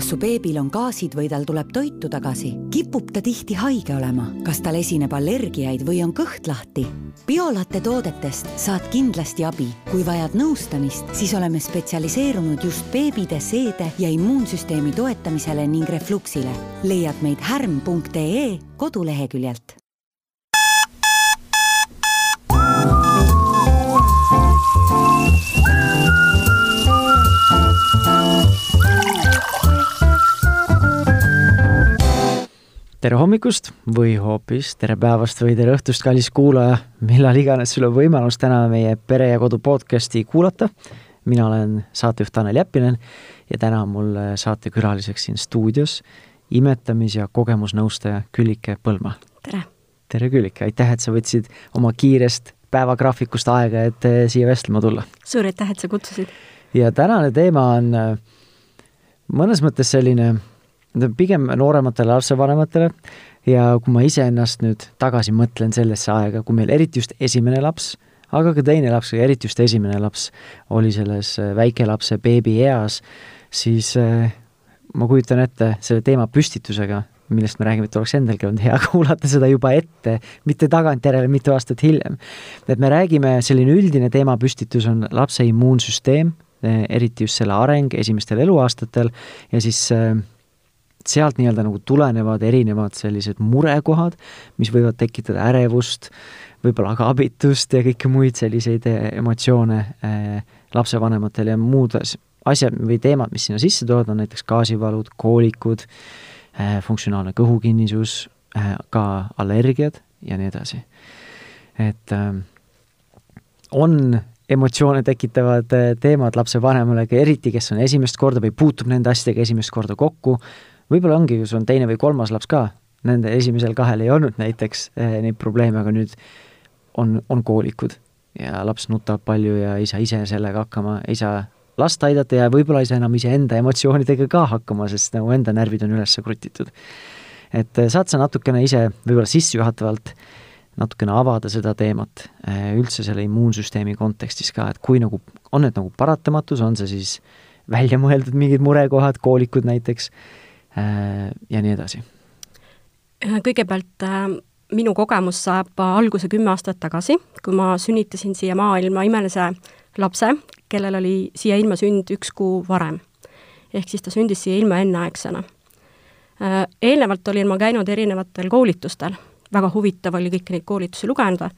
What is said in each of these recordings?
kas su beebil on gaasid või tal tuleb toitu tagasi? kipub ta tihti haige olema? kas tal esineb allergiaid või on kõht lahti? biolatte toodetest saad kindlasti abi. kui vajad nõustamist, siis oleme spetsialiseerunud just beebide, seede ja immuunsüsteemi toetamisele ning refluksile. leiad meid härm.ee koduleheküljelt tere hommikust või hoopis tere päevast või tere õhtust, kallis kuulaja, millal iganes sul on võimalus täna meie Pere ja Kodu podcasti kuulata. mina olen saatejuht Tanel Jeppinen ja täna on mul saatekülaliseks siin stuudios imetamis- ja kogemusnõustaja Küllike Põlma. tere! tere, Küllike, aitäh, et sa võtsid oma kiirest päevagraafikust aega, et eh, siia vestlema tulla. suur aitäh, et sa kutsusid! ja tänane teema on eh, mõnes mõttes selline pigem noorematele lapsevanematele ja kui ma iseennast nüüd tagasi mõtlen sellesse aega, kui meil eriti just esimene laps, aga ka teine laps, eriti just esimene laps oli selles äh, väikelapse beebieas, siis äh, ma kujutan ette selle teema püstitusega, millest me räägime, et oleks endalgi olnud hea kuulata seda juba ette, mitte tagantjärele, mitu aastat hiljem. et me räägime, selline üldine teemapüstitus on lapse immuunsüsteem, äh, eriti just selle areng esimestel eluaastatel ja siis sealt nii-öelda nagu tulenevad erinevad sellised murekohad, mis võivad tekitada ärevust, võib-olla ka abitust ja kõiki muid selliseid eh, emotsioone äh, lapsevanematel ja muud asjad või teemad, mis sinna sisse tulevad, on näiteks gaasivalud, koolikud äh,, funktsionaalne kõhukinnisus äh,, ka allergiad ja nii edasi. et on emotsioone tekitavad teemad lapsevanemale, eriti kes on esimest korda või puutub nende asjadega esimest korda kokku, võib-olla ongi, kui sul on teine või kolmas laps ka, nende esimesel kahel ei olnud näiteks eh, neid probleeme, aga nüüd on, on koolikud ja laps nutab palju ja ei saa ise sellega hakkama, ei saa last aidata ja võib-olla ei saa enam iseenda emotsioonidega ka hakkama, sest nagu enda närvid on üles krutitud. et eh, saad sa natukene ise võib-olla sissejuhatavalt natukene avada seda teemat eh, üldse selle immuunsüsteemi kontekstis ka, et kui nagu, on need nagu paratamatus, on see siis välja mõeldud mingid murekohad, koolikud näiteks, ja nii edasi? Äh, kõigepealt äh, minu kogemus saab alguse kümme aastat tagasi, kui ma sünnitasin siia maailma imelise lapse, kellel oli siia ilma sünd üks kuu varem. ehk siis ta sündis siia ilma enneaegsena. Eelnevalt olin ma käinud erinevatel koolitustel, väga huvitav oli kõiki neid koolitusi lugeda,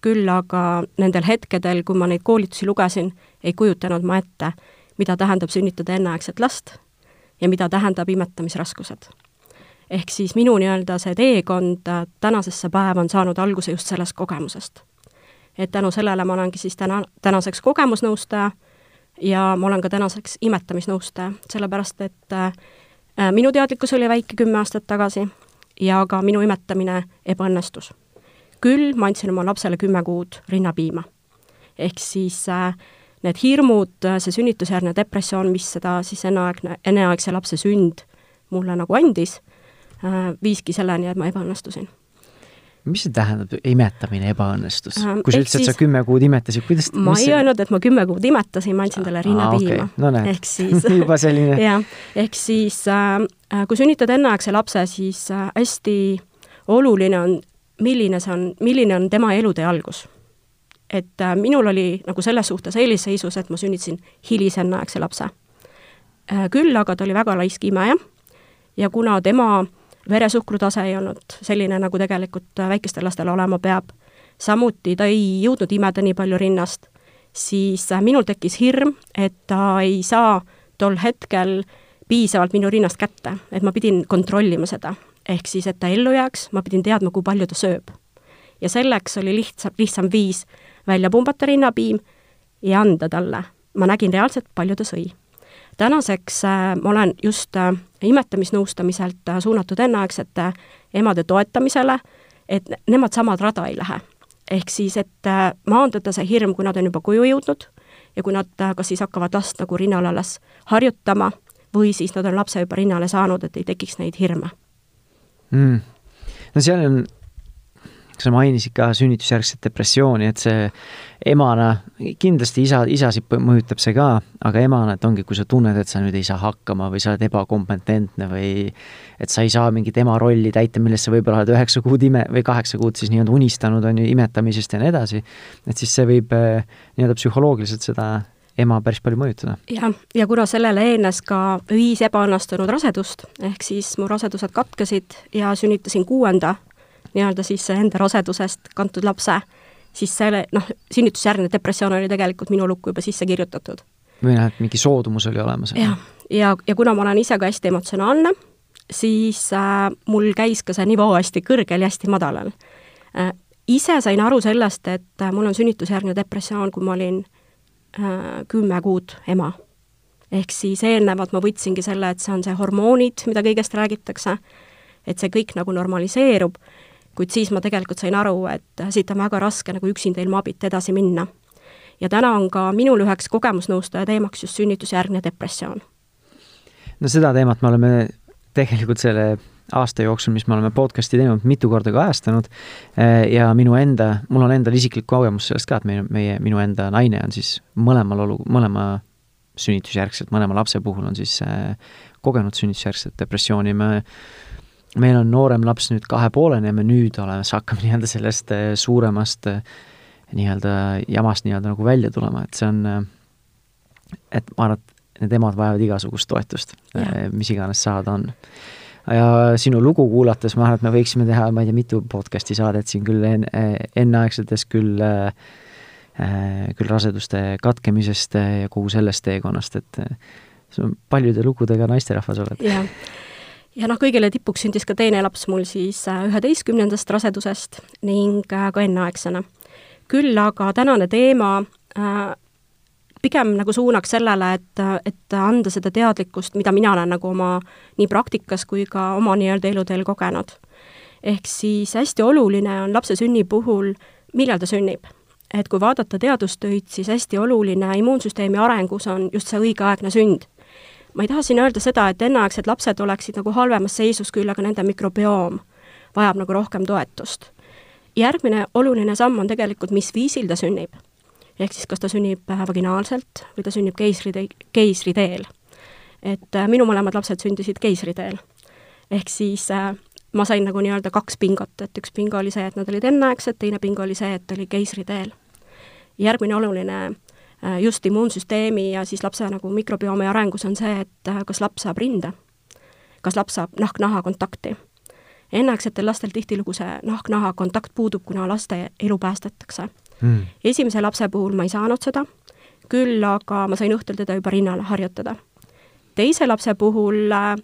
küll aga nendel hetkedel, kui ma neid koolitusi lugesin, ei kujutanud ma ette, mida tähendab sünnitada enneaegset last ja mida tähendab imetamisraskused. ehk siis minu nii-öelda see teekond äh, tänasesse päeva on saanud alguse just sellest kogemusest. et tänu sellele ma olengi siis täna, tänaseks kogemusnõustaja ja ma olen ka tänaseks imetamisnõustaja, sellepärast et äh, äh, minu teadlikkus oli väike kümme aastat tagasi ja ka minu imetamine ebaõnnestus. küll ma andsin oma lapsele kümme kuud rinnapiima. ehk siis äh, need hirmud, see sünnitusjärgne depressioon, mis seda siis enneaegne, enneaegse lapse sünd mulle nagu andis, äh, viiski selleni, et ma ebaõnnestusin. Mis see tähendab, imetamine ebaõnnestus? Äh, kui sa ütlesid, et sa kümme kuud imetasid, kuidas ma ei see... öelnud, et ma kümme kuud imetasin, ma andsin talle rinnapiima okay.. no näed, ehk siis juba selline jah, ehk siis äh, äh, kui sünnitad enneaegse lapse, siis äh, hästi oluline on, milline see on, milline on tema elutee algus et äh, minul oli nagu selles suhtes eelisseisus, et ma sünnitasin hilisenneaegse lapse. Äh, küll aga ta oli väga laisk imeja ja kuna tema veresuhkru tase ei olnud selline, nagu tegelikult äh, väikestel lastel olema peab, samuti ta ei jõudnud imeda nii palju rinnast, siis minul tekkis hirm, et ta ei saa tol hetkel piisavalt minu rinnast kätte, et ma pidin kontrollima seda. ehk siis, et ta ellu jääks, ma pidin teadma, kui palju ta sööb. ja selleks oli lihtsam, lihtsam viis välja pumbata rinnapiim ja anda talle. ma nägin reaalselt, palju ta sõi. tänaseks äh, ma olen just äh, imetamisnõustamiselt äh, suunatud enneaegsete emade toetamisele, et nemad samad rada ei lähe. ehk siis, et maandada see hirm, kui nad on juba koju jõudnud ja kui nad kas siis hakkavad last nagu rinnal alles harjutama või siis nad on lapse juba rinnale saanud, et ei tekiks neid hirme mm.. no seal on sa mainisid ka sünnitusjärgset depressiooni, et see emana, kindlasti isa, isasid mõjutab see ka, aga emana, et ongi, kui sa tunned, et sa nüüd ei saa hakkama või sa oled ebakompetentne või et sa ei saa mingit ema rolli täita, millest sa võib-olla oled üheksa kuud ime- või kaheksa kuud siis nii-öelda unistanud, on ju, imetamisest ja nii edasi, et siis see võib eh, nii-öelda psühholoogiliselt seda ema päris palju mõjutada. jah, ja kuna sellele eelnes ka viis ebaõnnestunud rasedust, ehk siis mu rasedused katkesid ja sünnitasin kuuenda nii-öelda siis enda rasedusest kantud lapse, siis selle noh, sünnitusjärgne depressioon oli tegelikult minu lukku juba sisse kirjutatud. või noh, et mingi soodumus oli olemas? jah, ja, ja, ja kuna ma olen ise ka hästi emotsionaalne, siis äh, mul käis ka see nivoo hästi kõrgel ja hästi madalal äh,. ise sain aru sellest, et äh, mul on sünnitusjärgne depressioon, kui ma olin Äh, kümme kuud ema. ehk siis eelnevalt ma võtsingi selle, et see on see hormoonid, mida kõigest räägitakse, et see kõik nagu normaliseerub, kuid siis ma tegelikult sain aru, et siit on väga raske nagu üksinda ilma abita edasi minna. ja täna on ka minul üheks kogemusnõustaja teemaks just sünnitusjärgne depressioon. no seda teemat me oleme tegelikult selle aasta jooksul, mis me oleme podcast'i teinud, mitu korda kajastanud eh, ja minu enda, mul on endal isiklik kogemus sellest ka, et meie, meie, minu enda naine on siis mõlemal olu, mõlema sünnitusjärgselt, mõlema lapse puhul on siis äh, kogenud sünnitusjärgset depressiooni, me meil on noorem laps nüüd kahepoolene ja me nüüd oleme, siis hakkame nii-öelda sellest äh, suuremast äh, nii-öelda jamast nii-öelda nagu välja tulema, et see on, et ma arvan, et need emad vajavad igasugust toetust, mis iganes saada on. Ja sinu lugu kuulates ma arvan, et me võiksime teha, ma ei tea, mitu podcast'i saadet siin küll en, enneaegsetest, küll äh, küll raseduste katkemisest ja kogu sellest teekonnast, et sa paljude lugudega naisterahvas oled. jah, ja noh, kõigile tipuks sündis ka teine laps mul siis äh, üheteistkümnendast rasedusest ning äh, ka enneaegsena. küll aga tänane teema äh, pigem nagu suunaks sellele, et, et anda seda teadlikkust, mida mina olen nagu oma nii praktikas kui ka oma nii-öelda eluteel kogenud. ehk siis hästi oluline on lapse sünni puhul, millal ta sünnib. et kui vaadata teadustöid, siis hästi oluline immuunsüsteemi arengus on just see õigeaegne sünd. Ma ei taha siin öelda seda, et enneaegsed lapsed oleksid nagu halvemas seisus, küll aga nende mikrobioom vajab nagu rohkem toetust. järgmine oluline samm on tegelikult, mis viisil ta sünnib ehk siis kas ta sünnib vaginaalselt või ta sünnib keisrite-, keisriteel. et äh, minu mõlemad lapsed sündisid keisriteel. ehk siis äh, ma sain nagu nii-öelda kaks pingot, et üks pingo oli see, et nad olid enneaegsed, teine pingo oli see, et oli keisriteel. järgmine oluline just immuunsüsteemi ja siis lapse nagu mikrobiomi arengus on see, et kas laps saab rinde, kas laps saab nahk-naha kontakti. enneaegsetel lastel tihtilugu see nahk-naha kontakt puudub, kuna laste elu päästetakse mm.. esimese lapse puhul ma ei saanud seda, küll aga ma sain õhtul teda juba rinnale harjutada. teise lapse puhul äh,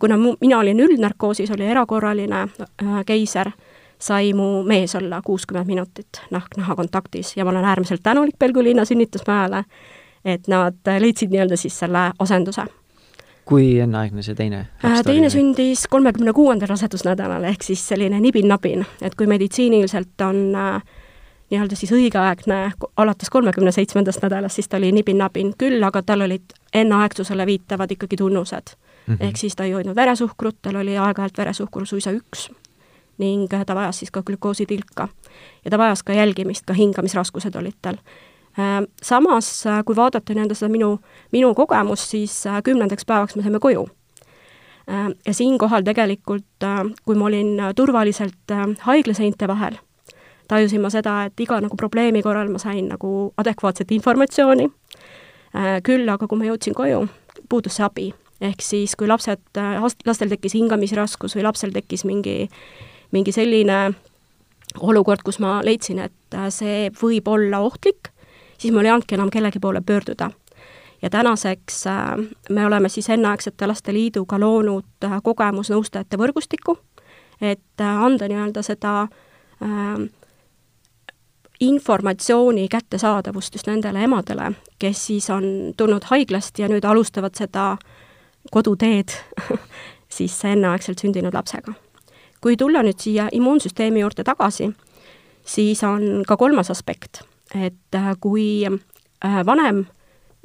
kuna mu, mina olin üldnarkoosis, oli erakorraline äh, keiser, sai mu mees olla kuuskümmend minutit nahk-naha kontaktis ja ma olen äärmiselt tänulik Pelgu linna sünnitusmajale, et nad leidsid nii-öelda siis selle asenduse kui enneaegne see teine äh, teine sündis kolmekümne kuuendal rasedusnädalal, ehk siis selline nibin-nabin, et kui meditsiiniliselt on äh, nii-öelda siis õigeaegne alates kolmekümne seitsmendast nädalast, siis ta oli nibin-nabin, küll aga tal olid enneaegsusele viitavad ikkagi tunnused mm. -hmm. ehk siis ta ei hoidnud veresuhkrut, tal oli aeg-ajalt veresuhkur suisa üks ning ta vajas siis ka glükoositilka. ja ta vajas ka jälgimist, ka hingamisraskused olid tal. Äh, samas, äh, kui vaadata nii-öelda seda minu, minu kogemust, siis äh, kümnendaks päevaks me saime koju ja siinkohal tegelikult, kui ma olin turvaliselt haiglaseinte vahel tajusin ma seda, et iga nagu probleemi korral ma sain nagu adekvaatset informatsiooni, küll aga kui ma jõudsin koju, puudus see abi. ehk siis, kui lapsed, lastel tekkis hingamisraskus või lapsel tekkis mingi, mingi selline olukord, kus ma leidsin, et äh, see võib olla ohtlik, siis mul ei olnudki enam kellegi poole pöörduda ja tänaseks me oleme siis Enneaegsete Laste Liiduga loonud kogemusnõustajate võrgustiku, et anda nii-öelda seda äh, informatsiooni kättesaadavust just nendele emadele, kes siis on tulnud haiglast ja nüüd alustavad seda koduteed siis enneaegselt sündinud lapsega. Kui tulla nüüd siia immuunsüsteemi juurde tagasi, siis on ka kolmas aspekt, et äh, kui äh, vanem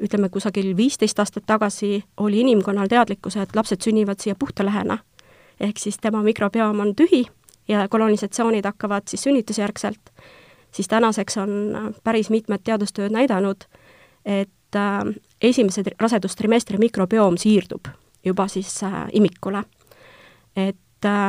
ütleme, kusagil viisteist aastat tagasi oli inimkonnal teadlikkus, et lapsed sünnivad siia puhta lehena, ehk siis tema mikrobioom on tühi ja kolonisatsioonid hakkavad siis sünnitusjärgselt, siis tänaseks on päris mitmed teadustööd näidanud, et esimese rasedustrimestri mikrobioom siirdub juba siis imikule. et äh,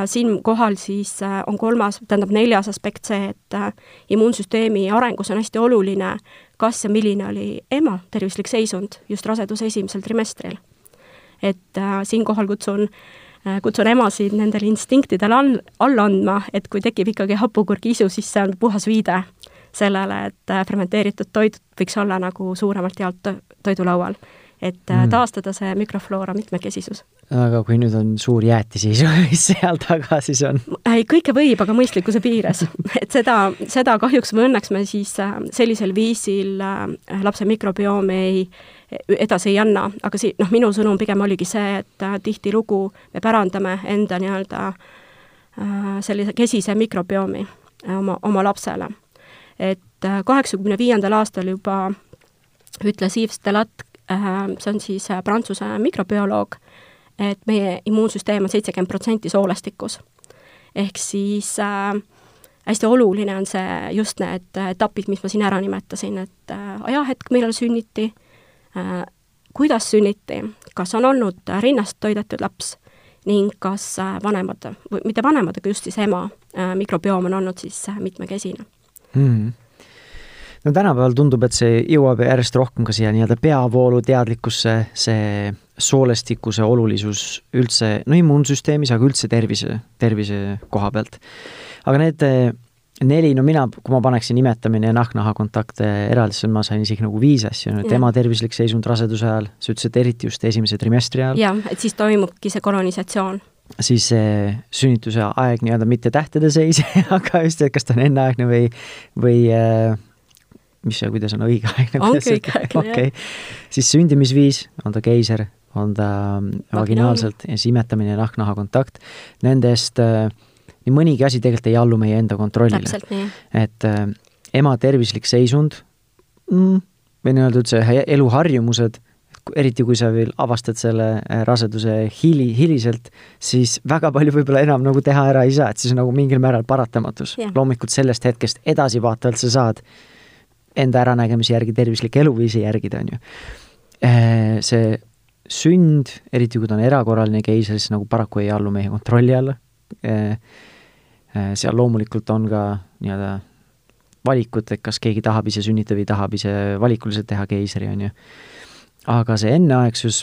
siinkohal siis äh, on kolmas, tähendab neljas aspekt see, et äh, immuunsüsteemi arengus on hästi oluline, kas ja milline oli ema tervislik seisund just raseduse esimesel trimestril. et äh, siinkohal kutsun äh, kutsun emasid nendele instinktidele all, alla andma, et kui tekib ikkagi hapukurgiisu, siis see on puhas viide sellele, et äh, fermenteeritud toit võiks olla nagu suuremalt jaolt toidulaual et mm. taastada see mikrofloora mitmekesisus. Aga kui nüüd on suur jäätiseisu, mis seal taga siis on? ei, kõike võib, aga mõistlikkuse piires. et seda, seda kahjuks või õnneks me siis äh, sellisel viisil äh, lapse mikrobiomi ei, edasi ei anna, aga si-, noh, minu sõnum pigem oligi see, et tihtilugu me pärandame enda nii-öelda sellise kesise mikrobiomi oma, oma lapsele. et kaheksakümne viiendal aastal juba ütles Yves Delat Äh, see on siis äh, Prantsuse mikrobioloog, et meie immuunsüsteem on seitsekümmend protsenti soolestikus. ehk siis äh, hästi oluline on see, just need etapid, mis ma siin ära nimetasin, et äh, ajahetk, millal sünniti äh,, kuidas sünniti, kas on olnud rinnast toidetud laps ning kas äh, vanemad, või mitte vanemad, aga just siis ema äh, mikrobioom on olnud siis äh, mitmekesine mm. -hmm no tänapäeval tundub, et see jõuab järjest rohkem ka siia nii-öelda peavoolu teadlikkusse, see soolestikuse olulisus üldse, no immuunsüsteemis, aga üldse tervise, tervise koha pealt. aga need eh, neli, no mina, kui ma paneksin nimetamine ja nahk-naha kontakte eraldi, siis ma sain isegi nagu viis asja, et ema tervislik seisund raseduse ajal, sa ütlesid eriti just esimese trimestri ajal. jah, et siis toimubki see kolonisatsioon siis see sünnituse aeg nii-öelda mitte tähtede seis aga just, et kas ta on enneaegne või, või äh, mis see, kuidas on õigeaegne? ongi õigeaegne, okay. jah. siis sündimisviis, on ta keiser, on ta vaginaalselt ja siis imetamine ja nahk-naha kontakt, nendest äh, nii mõnigi asi tegelikult ei allu meie enda kontrollile. et äh, ema tervislik seisund mm, või nii-öelda üldse eluharjumused, eriti kui sa veel avastad selle äh, raseduse hili, hiliselt, siis väga palju võib-olla enam nagu teha ära ei saa, et siis on nagu mingil määral paratamatus yeah.. loomulikult sellest hetkest edasivaatavalt sa saad enda äranägemise järgi tervisliku eluviisi järgida, on ju. Äh, see sünd, eriti kui ta on erakorraline keiser, siis nagu paraku ei allu meie kontrolli alla. Äh, äh, seal loomulikult on ka nii-öelda valikud, et kas keegi tahab ise sünnitada või tahab ise valikuliselt teha keisri, on ju. aga see enneaegsus,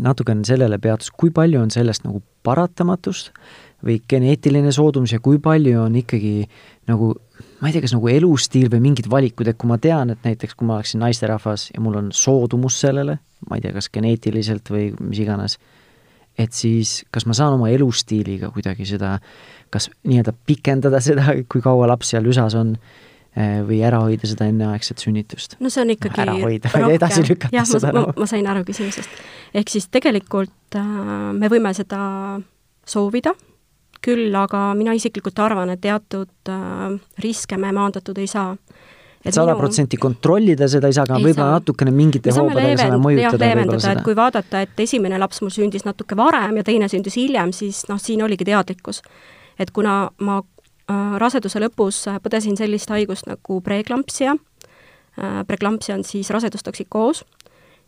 natukene sellele peatus, kui palju on sellest nagu paratamatust või geneetiline soodumus ja kui palju on ikkagi nagu ma ei tea, kas nagu elustiil või mingid valikud, et kui ma tean, et näiteks kui ma oleksin naisterahvas ja mul on soodumus sellele, ma ei tea, kas geneetiliselt või mis iganes, et siis kas ma saan oma elustiiliga kuidagi seda, kas nii-öelda pikendada seda, kui kaua laps seal üsas on, eh, või ära hoida seda enneaegset sünnitust? no see on ikkagi ära hoida, edasi lükata jah, seda ma, ma sain aru küsimusest. ehk siis tegelikult äh, me võime seda soovida küll aga mina isiklikult arvan, et teatud äh, riske me maandatud ei saa sada protsenti kontrollida seda ei saa, aga võib-olla natukene mingite hoobadega saame mõjutada võib-olla seda. et kui vaadata, et esimene laps mul sündis natuke varem ja teine sündis hiljem, siis noh, siin oligi teadlikkus. et kuna ma äh, raseduse lõpus põdesin sellist haigust nagu preeklampsia äh,, preeklampsia on siis rasedustoksikoos,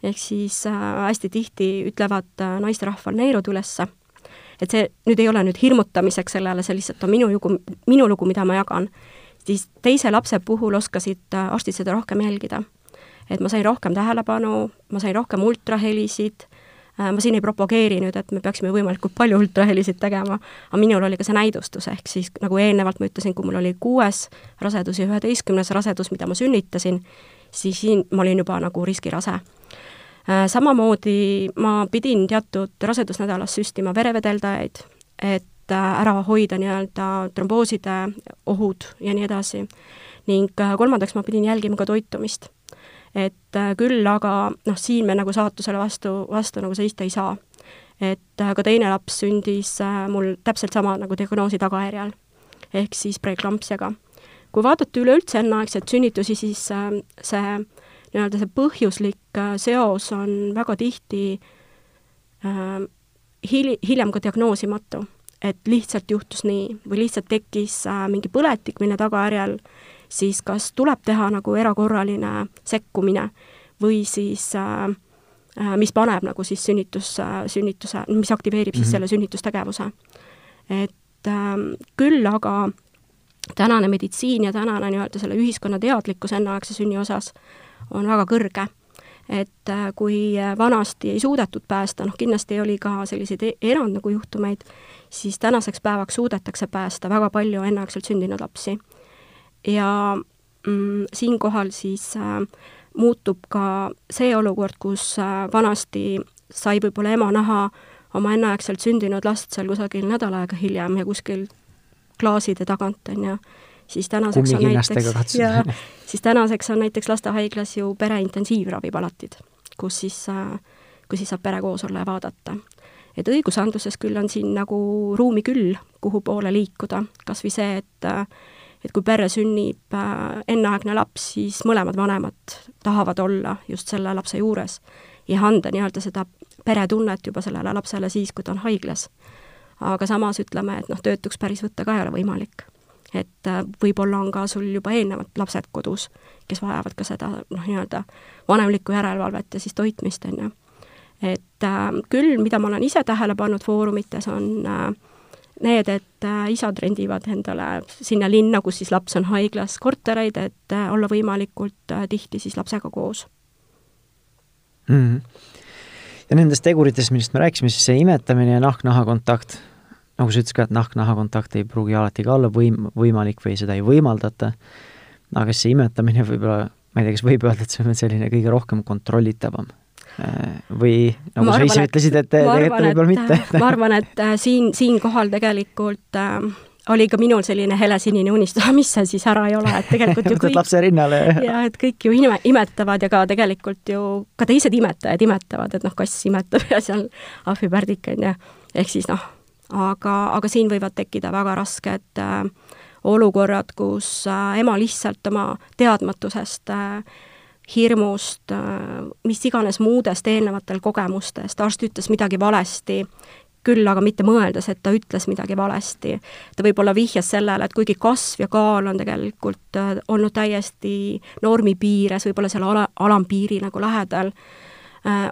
ehk siis äh, hästi tihti ütlevad äh, naisterahval neerud ülesse et see nüüd ei ole nüüd hirmutamiseks sellele, see lihtsalt on minu lugu, minu lugu, mida ma jagan, siis teise lapse puhul oskasid äh, arstid seda rohkem jälgida. et ma sain rohkem tähelepanu, ma sain rohkem ultrahelisid, äh, ma siin ei propageeri nüüd, et me peaksime võimalikult palju ultrahelisid tegema, aga minul oli ka see näidustus, ehk siis nagu eelnevalt ma ütlesin, kui mul oli kuues rasedus ja üheteistkümnes rasedus, mida ma sünnitasin, siis siin ma olin juba nagu riskirase samamoodi ma pidin teatud rasedusnädalas süstima verevedeldajaid, et äh, ära hoida nii-öelda trombooside ohud ja nii edasi. ning äh, kolmandaks ma pidin jälgima ka toitumist. et küll aga noh, siin me nagu saatusele vastu, vastu nagu seista ei saa. et ka teine laps sündis mul täpselt sama nagu diagnoosi tagajärjel, ehk siis preeklampsiaga. kui vaadata üleüldse enneaegseid sünnitusi, siis see nii-öelda see põhjuslik äh, seos on väga tihti äh, hil-, hiljem ka diagnoosimatu. et lihtsalt juhtus nii või lihtsalt tekkis mingi põletik, mille tagajärjel siis kas tuleb teha nagu erakorraline sekkumine või siis äh, mis paneb nagu siis sünnitus, sünnituse, mis aktiveerib siis mm -hmm. selle sünnitustegevuse. et äh, küll aga tänane meditsiin ja tänane nii-öelda selle ühiskonna teadlikkus enneaegse sünni osas on väga kõrge. et äh, kui vanasti ei suudetud päästa, noh kindlasti oli ka selliseid e-, erand nagu juhtumeid, siis tänaseks päevaks suudetakse päästa väga palju enneaegselt sündinud lapsi. ja mm, siinkohal siis äh, muutub ka see olukord, kus äh, vanasti sai võib-olla ema näha oma enneaegselt sündinud last seal kusagil nädal aega hiljem ja kuskil klaaside tagant, on ju, siis tänaseks on näiteks, ja siis tänaseks on näiteks lastehaiglas ju pere intensiivravipalatid, kus siis, äh, kus siis saab pere koos olla ja vaadata. et õigusandluses küll on siin nagu ruumi küll, kuhu poole liikuda, kas või see, et äh, et kui perre sünnib äh, enneaegne laps, siis mõlemad vanemad tahavad olla just selle lapse juures ja anda nii-öelda seda peretunnet juba sellele lapsele siis, kui ta on haiglas. aga samas ütleme, et noh, töötuks päris võtta ka ei ole võimalik. Et äh, võib-olla on ka sul juba eelnevalt lapsed kodus, kes vajavad ka seda noh, nii-öelda vanemlikku järelevalvet ja siis toitmist, on ju. et äh, küll, mida ma olen ise tähele pannud foorumites, on äh, need, et äh, isad rendivad endale sinna linna, kus siis laps on haiglas, kortereid, et äh, olla võimalikult äh, tihti siis lapsega koos mm. -hmm. ja nendest teguritest, millest me rääkisime, siis see imetamine ja nahk-naha kontakt, nagu sa ütlesid ka, et nahk-naha kontakt ei pruugi alati ka olla võim-, võimalik või seda ei võimaldata, aga see imetamine võib-olla, ma ei tea, kas võib öelda, et see on selline kõige rohkem kontrollitavam. Äh, või nagu ma sa ise ütlesid, et tegelikult võib-olla mitte. ma arvan, et äh, siin, siinkohal tegelikult äh, oli ka minul selline helesinine unistus, mis see siis ära ei ole, et tegelikult ju kõik lapse rinnale ja ja et kõik ju ime, imetavad ja ka tegelikult ju ka teised imetajad imetavad, et noh, kass imetab ja seal ahvipärdik on ju, ehk siis noh, aga, aga siin võivad tekkida väga rasked äh, olukorrad, kus äh, ema lihtsalt oma teadmatusest äh, hirmust, äh, mis iganes muudest eelnevatel kogemustest, arst ütles midagi valesti, küll aga mitte mõeldes, et ta ütles midagi valesti. ta võib-olla vihjas sellele, et kuigi kasv ja kaal on tegelikult äh, olnud täiesti normi piires, võib-olla selle ala, alampiiri nagu lähedal, äh,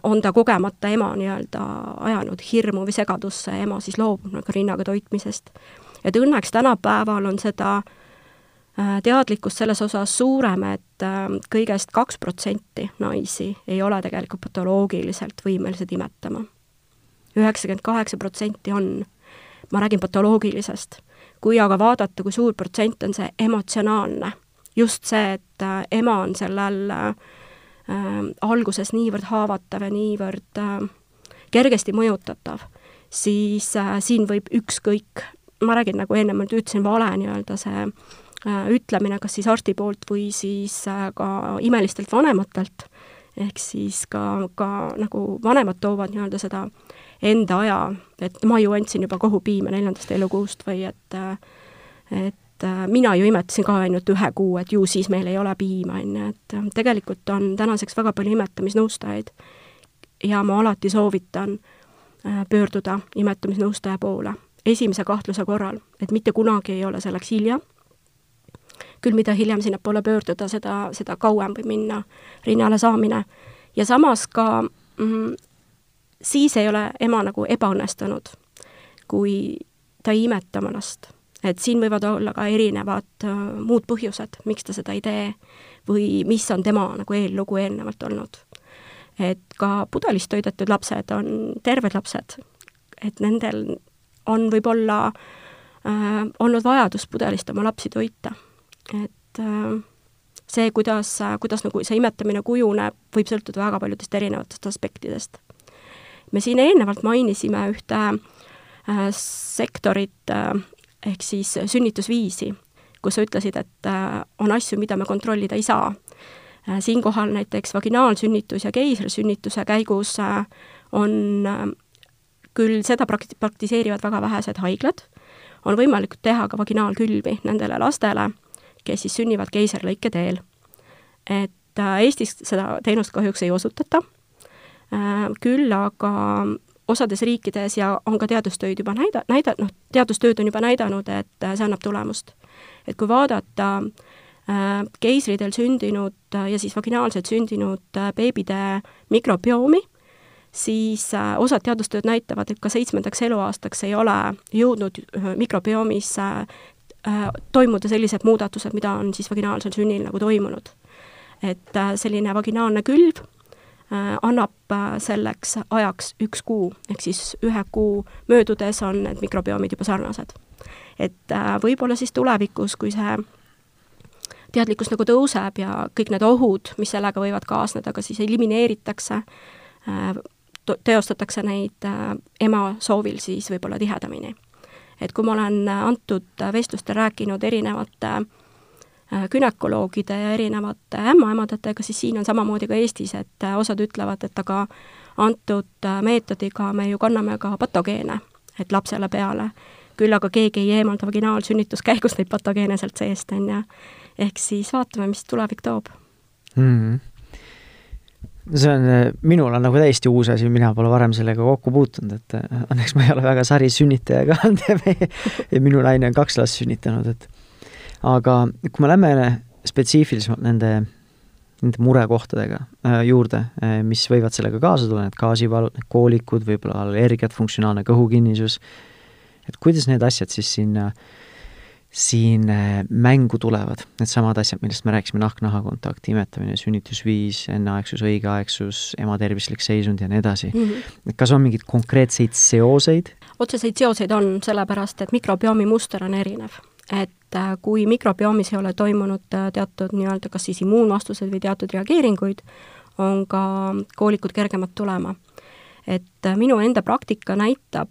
on ta kogemata ema nii-öelda ajanud hirmu või segadusse ema siis loobub nagu rinnaga toitmisest. et õnneks tänapäeval on seda äh, Äh, teadlikkus selles osas suurem, et äh, kõigest kaks protsenti naisi ei ole tegelikult patoloogiliselt võimelised imetama. üheksakümmend kaheksa protsenti on, ma räägin patoloogilisest. kui aga vaadata, kui suur protsent on see emotsionaalne, just see, et äh, ema on sellel äh, alguses niivõrd haavatav ja niivõrd äh, kergesti mõjutatav, siis äh, siin võib ükskõik, ma räägin, nagu ennem ütlesin, vale nii-öelda see äh, Äh, ütlemine, kas siis arsti poolt või siis äh, ka imelistelt vanematelt, ehk siis ka, ka nagu vanemad toovad nii-öelda seda enda aja, et ma ju andsin juba kohupiime neljandast elukuust või et et mina ju imetasin ka ainult ühe kuu, et ju siis meil ei ole piima, on ju, et tegelikult on tänaseks väga palju imetamisnõustajaid ja ma alati soovitan äh, pöörduda imetamisnõustaja poole esimese kahtluse korral, et mitte kunagi ei ole selleks hilja küll mida hiljem sinnapoole pöörduda, seda, seda kauem võib minna rinnale saamine. ja samas ka mm, siis ei ole ema nagu ebaõnnestunud, kui ta ei imeta oma last. Et siin võivad olla ka erinevad uh, muud põhjused, miks ta seda ei tee või mis on tema nagu eellugu eelnevalt olnud. et ka pudelist toidetud lapsed on terved lapsed, et nendel on võib-olla äh, olnud vajadus pudelist oma lapsi toita et äh, see, kuidas, kuidas nagu see imetamine kujuneb, võib sõltuda väga paljudest erinevatest aspektidest. me siin eelnevalt mainisime ühte äh, sektorit äh, ehk siis sünnitusviisi, kus sa ütlesid, et on asju, mida me kontrollida ei saa. siinkohal näiteks vaginaalsünnitus ja keisrisünnituse käigus on küll seda prakti-, praktiseerivad väga vähesed haiglad, on võimalik teha ka vaginaalkülvi nendele lastele kes siis sünnivad keisrilõike teel. et äh, Eestis seda teenust kahjuks ei osutata, äh, küll aga osades riikides ja on ka teadustöid juba näida-, näida-, noh, teadustööd on juba näidanud, et see annab tulemust. et kui vaadata äh, keisridel sündinud ja siis vaginaalselt sündinud beebide mikrobiomi, siis osad teadustööd näitavad, et ka seitsmendaks eluaastaks ei ole jõudnud mikrobiomis toimuda sellised muudatused, mida on siis vaginaalsel sünnil nagu toimunud. et selline vaginaalne külv Äh, annab äh, selleks ajaks üks kuu, ehk siis ühe kuu möödudes on need mikrobiomid juba sarnased. et äh, võib-olla siis tulevikus, kui see teadlikkus nagu tõuseb ja kõik need ohud, mis sellega võivad kaasneda, ka siis elimineeritakse, teostatakse neid ema soovil siis võib-olla tihedamini. et kui ma olen antud vestlustel rääkinud erinevate äh, Äh, gümnakoloogide ja erinevate ämmaemandatega, siis siin on samamoodi ka Eestis, et äh, osad ütlevad, et aga antud äh, meetodiga me ju kanname ka patogeene, et lapsele peale. küll aga keegi ei eemalda vaginaalsünnituskäigus neid patogeene sealt seest, on ju. ehk siis vaatame, mis tulevik toob mm. -hmm see on, minul on nagu täiesti uus asi, mina pole varem sellega kokku puutunud, et õnneks ma ei ole väga sari sünnitaja ka olnud ja minu naine on kaks last sünnitanud, et aga kui me lähme spetsiifilisemalt nende, nende murekohtadega äh, juurde, äh, mis võivad sellega kaasa tulla, need gaasivalud, need koolikud, võib-olla allergiad, funktsionaalne kõhukinnisus, et kuidas need asjad siis sinna siin mängu tulevad, needsamad asjad, millest me rääkisime, nahk-naha kontakt, imetamine, sünnitusviis, enneaegsus, õigeaegsus, ema tervislik seisund ja nii edasi mm. -hmm. kas on mingeid konkreetseid seoseid? otseseid seoseid on, sellepärast et mikrobiomi muster on erinev et äh, kui mikrobiomis ei ole toimunud äh, teatud nii-öelda kas siis immuunvastused või teatud reageeringuid, on ka koolikud kergemad tulema. et äh, minu enda praktika näitab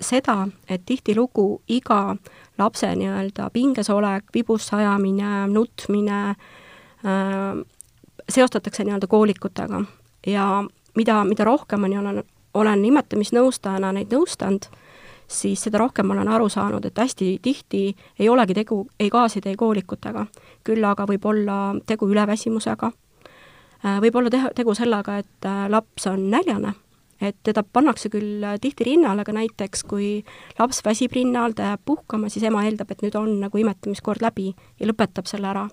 seda, et tihtilugu iga lapse nii-öelda pinges olek, vibusse ajamine, nutmine äh, seostatakse nii-öelda koolikutega ja mida, mida rohkem ma olen, olen imetamisnõustajana neid nõustanud, siis seda rohkem ma olen aru saanud, et hästi tihti ei olegi tegu ei gaaside, ei koolikutega. küll aga võib olla tegu üleväsimusega, äh, võib olla teha, tegu sellega, et äh, laps on näljane, et teda pannakse küll äh, tihti rinnale, aga näiteks kui laps väsib rinnal, ta jääb puhkama, siis ema eeldab, et nüüd on nagu imetamiskord läbi ja lõpetab selle ära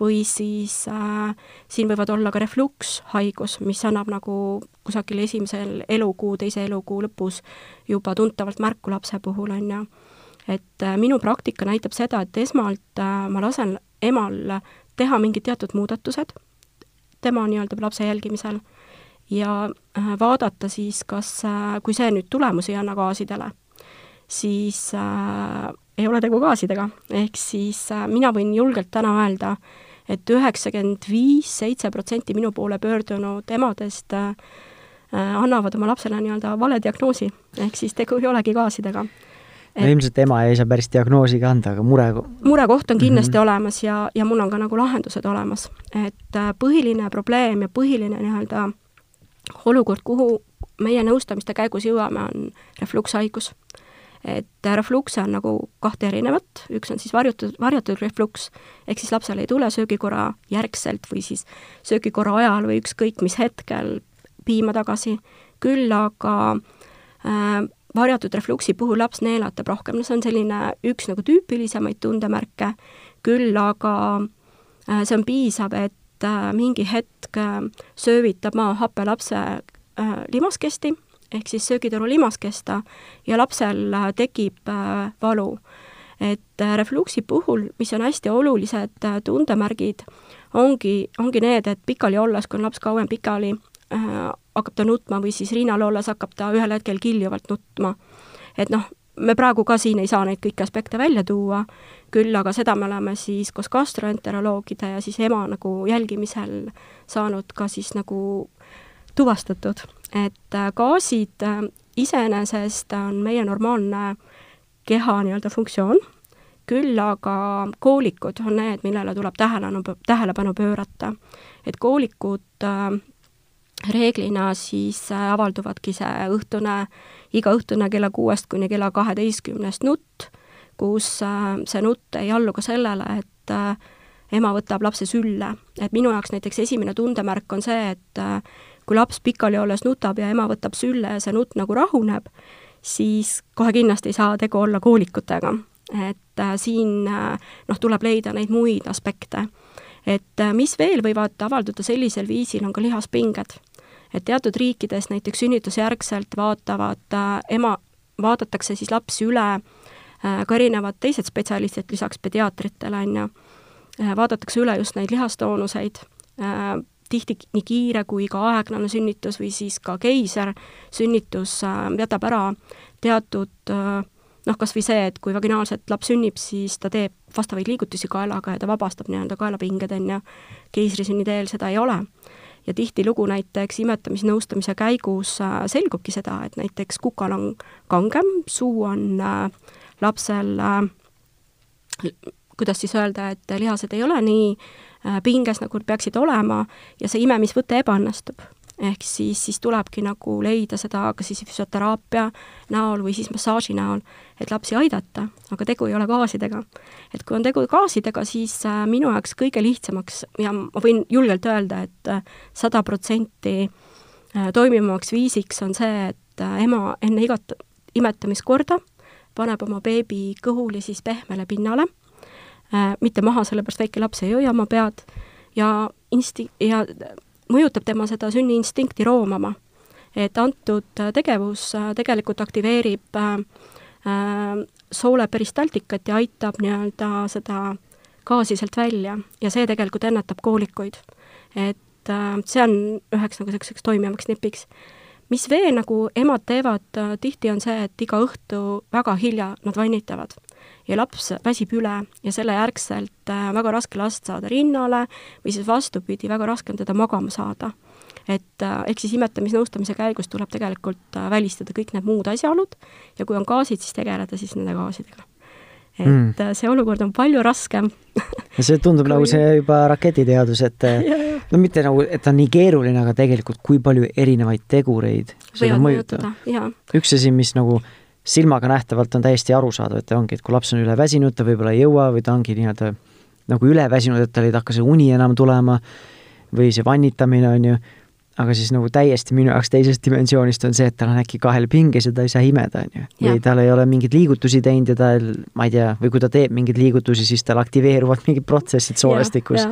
või siis äh, siin võivad olla ka reflukshaigus, mis annab nagu kusagil esimesel elukuu, teise elukuu lõpus juba tuntavalt märku lapse puhul, on ju. et äh, minu praktika näitab seda, et esmalt äh, ma lasen emal teha mingid teatud muudatused tema nii-öelda lapse jälgimisel ja äh, vaadata siis, kas äh,, kui see nüüd tulemusi ei anna gaasidele, siis äh, ei ole tegu gaasidega, ehk siis äh, mina võin julgelt täna öelda, et üheksakümmend viis, seitse protsenti minu poole pöördunud emadest äh, äh, annavad oma lapsele nii-öelda vale diagnoosi, ehk siis tegu ei olegi gaasidega. Et, no ilmselt ema ei saa päris diagnoosi ka anda, aga mure murekoht on kindlasti mm -hmm. olemas ja, ja mul on ka nagu lahendused olemas. et äh, põhiline probleem ja põhiline nii-öelda olukord, kuhu meie nõustamiste käigus jõuame, on reflukshaigus et reflukse on nagu kahte erinevat, üks on siis varjutud, varjatud refluks, ehk siis lapsel ei tule söögikorra järgselt või siis söögikorra ajal või ükskõik mis hetkel piima tagasi, küll aga äh, varjatud refluksi puhul laps neelatab rohkem, no see on selline üks nagu tüüpilisemaid tundemärke, küll aga äh, see on piisav, et äh, mingi hetk äh, söövitab mahappe lapse äh, limaskesti ehk siis söögitoru limaskesta ja lapsel äh, tekib äh, valu. et äh, refluksi puhul, mis on hästi olulised tundemärgid, ongi, ongi need, et pikali olles, kui on laps kauem pikali, hakkab ta nutma või siis rinnal olles hakkab ta ühel hetkel kiljuvalt nutma. et noh, me praegu ka siin ei saa neid kõiki aspekte välja tuua, küll aga seda me oleme siis koos gastroenteroloogide ja siis ema nagu jälgimisel saanud ka siis nagu tuvastatud et äh, gaasid äh, iseenesest on meie normaalne keha nii-öelda funktsioon, küll aga koolikud on need, millele tuleb tähelepanu, tähelepanu pöörata. et koolikud äh, reeglina siis avalduvadki see õhtune, igaõhtune kella kuuest kuni kella kaheteistkümnest nutt, kus see nutt ei allu ka sellele, et ema võtab lapse sülle. et minu jaoks näiteks esimene tundemärk on see, et kui laps pikali olles nutab ja ema võtab sülle ja see nutt nagu rahuneb, siis kohe kindlasti ei saa tegu olla koolikutega. et äh, siin äh, noh, tuleb leida neid muid aspekte. et äh, mis veel võivad avalduda sellisel viisil, on ka lihaspinged. et teatud riikides näiteks sünnitusjärgselt vaatavad ema, vaadatakse siis lapsi üle ka erinevad teised spetsialistid lisaks pediaatritele, on ju, vaadatakse üle just neid lihastoonuseid, tihti nii kiire kui ka aeglane sünnitus või siis ka keisersünnitus jätab ära teatud noh, kas või see, et kui vaginaalselt laps sünnib, siis ta teeb vastavaid liigutusi kaelaga ja ta vabastab nii-öelda kaelapinged, on ju, keisrisünni teel seda ei ole. Ja tihtilugu näiteks imetamisnõustamise käigus äh, selgubki seda, et näiteks kukal on kangem, suu on äh, lapsel äh, kuidas siis öelda, et lihased ei ole nii pinges, nagu peaksid olema ja see imemisvõte ebaõnnestub ehk siis, siis tulebki nagu leida seda kas siis füsioteraapia näol või siis massaaži näol, et lapsi aidata, aga tegu ei ole gaasidega. et kui on tegu gaasidega, siis äh, minu jaoks kõige lihtsamaks ja ma võin julgelt öelda et, et äh, sada protsenti äh, toimivamaks viisiks on see, et ema enne igat imetamiskorda paneb oma beebi kõhuli siis pehmele pinnale, mitte maha, sellepärast väike laps ei hoia oma pead ja insti-, ja mõjutab tema seda sünniinstinkti roomama. et antud tegevus äh, tegelikult aktiveerib äh, äh, soole peristaltikat ja aitab nii-öelda seda gaasi sealt välja ja see tegelikult ennetab koolikuid. et see on üheks nagu selliseks toimivaks nipiks mis veel nagu emad teevad tihti, on see, et iga õhtu väga hilja nad vannitavad ja laps väsib üle ja selle järgselt äh, väga raske last saada rinnale või siis vastupidi, väga raske on teda magama saada. et äh, ehk siis imetamisnõustamise käigus tuleb tegelikult äh, välistada kõik need muud asjaolud ja kui on gaasid, siis tegeleda siis nende gaasidega et mm. see olukord on palju raskem ja see tundub kui... nagu see juba raketiteadus, et no mitte nagu, et ta on nii keeruline, aga tegelikult kui palju erinevaid tegureid mõjutada, jaa. üks asi, mis nagu silmaga nähtavalt on täiesti arusaadav, et ongi, et kui laps on üleväsinud, ta võib-olla ei jõua või ta ongi nii-öelda nagu üleväsinud, et tal ei hakka see uni enam tulema või see vannitamine, on ju, aga siis nagu täiesti minu jaoks teisest dimensioonist on see, et tal on äkki kahel pinges ja ta ei saa imeda, on ju. või tal ei ole mingeid liigutusi teinud ja tal, ma ei tea, või kui ta teeb mingeid liigutusi, siis tal aktiveeruvad mingid protsessid soolestikus.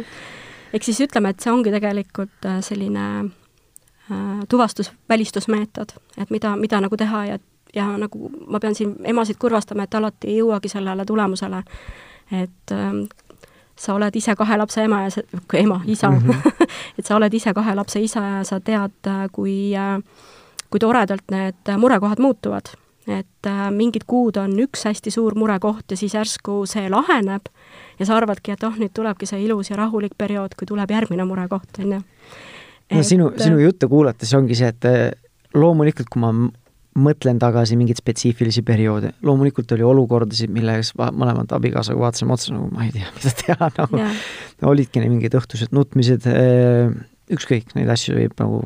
ehk siis ütleme, et see ongi tegelikult äh, selline äh, tuvastus, välistusmeetod, et mida, mida nagu teha ja ja nagu ma pean siin emasid kurvastama, et alati ei jõuagi sellele tulemusele, et ähm, sa oled ise kahe lapse ema ja sa, ema, isa mm, -hmm. et sa oled ise kahe lapse isa ja sa tead, äh, kui, äh, kui toredalt need murekohad muutuvad. et äh, mingid kuud on üks hästi suur murekoht ja siis järsku see laheneb ja sa arvadki, et oh, nüüd tulebki see ilus ja rahulik periood, kui tuleb järgmine murekoht, on ju. no sinu, sinu juttu kuulates ongi see, et loomulikult, kui ma mõtlen tagasi mingeid spetsiifilisi perioode, loomulikult oli olukordasid, milles mõlemad abikaasaga vaatasime otsa nagu ma ei tea, mida teha, nagu yeah. olidki mingid õhtused nutmised, äh, ükskõik, neid asju võib nagu,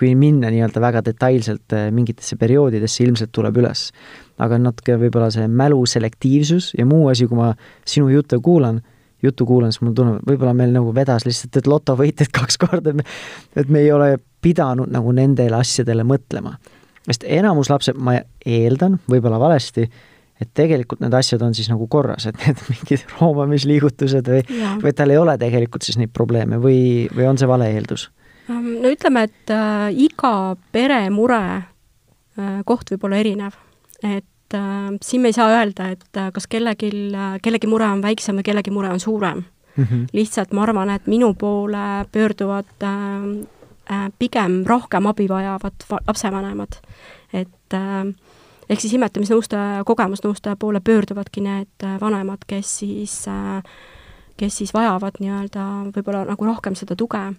kui minna nii-öelda väga detailselt äh, mingitesse perioodidesse, ilmselt tuleb üles. aga natuke võib-olla see mälu selektiivsus ja muu asi, kui ma sinu juttu kuulan, juttu kuulan, siis mul tunneb, võib-olla meil nagu vedas lihtsalt, et lotovõitjad kaks korda, et me ei ole pidanud nagu nendele asjadele mõtlema sest enamus lapsed, ma eeldan, võib-olla valesti, et tegelikult need asjad on siis nagu korras, et need mingid roomamisliigutused või, või tal ei ole tegelikult siis neid probleeme või, või on see vale eeldus? Ähm, no ütleme, et äh, iga pere mure äh, koht võib olla erinev, et äh, siin me ei saa öelda, et äh, kas kellelgi äh,, kellegi mure on väiksem või kellegi mure on suurem mm. -hmm. lihtsalt ma arvan, et minu poole pöörduvad äh, Äh, pigem rohkem abi vajavad lapsevanemad. et äh, ehk siis imetamisnõustaja, kogemusnõustaja poole pöörduvadki need äh, vanemad, kes siis, kes siis vajavad nii-öelda võib-olla nagu rohkem seda tuge.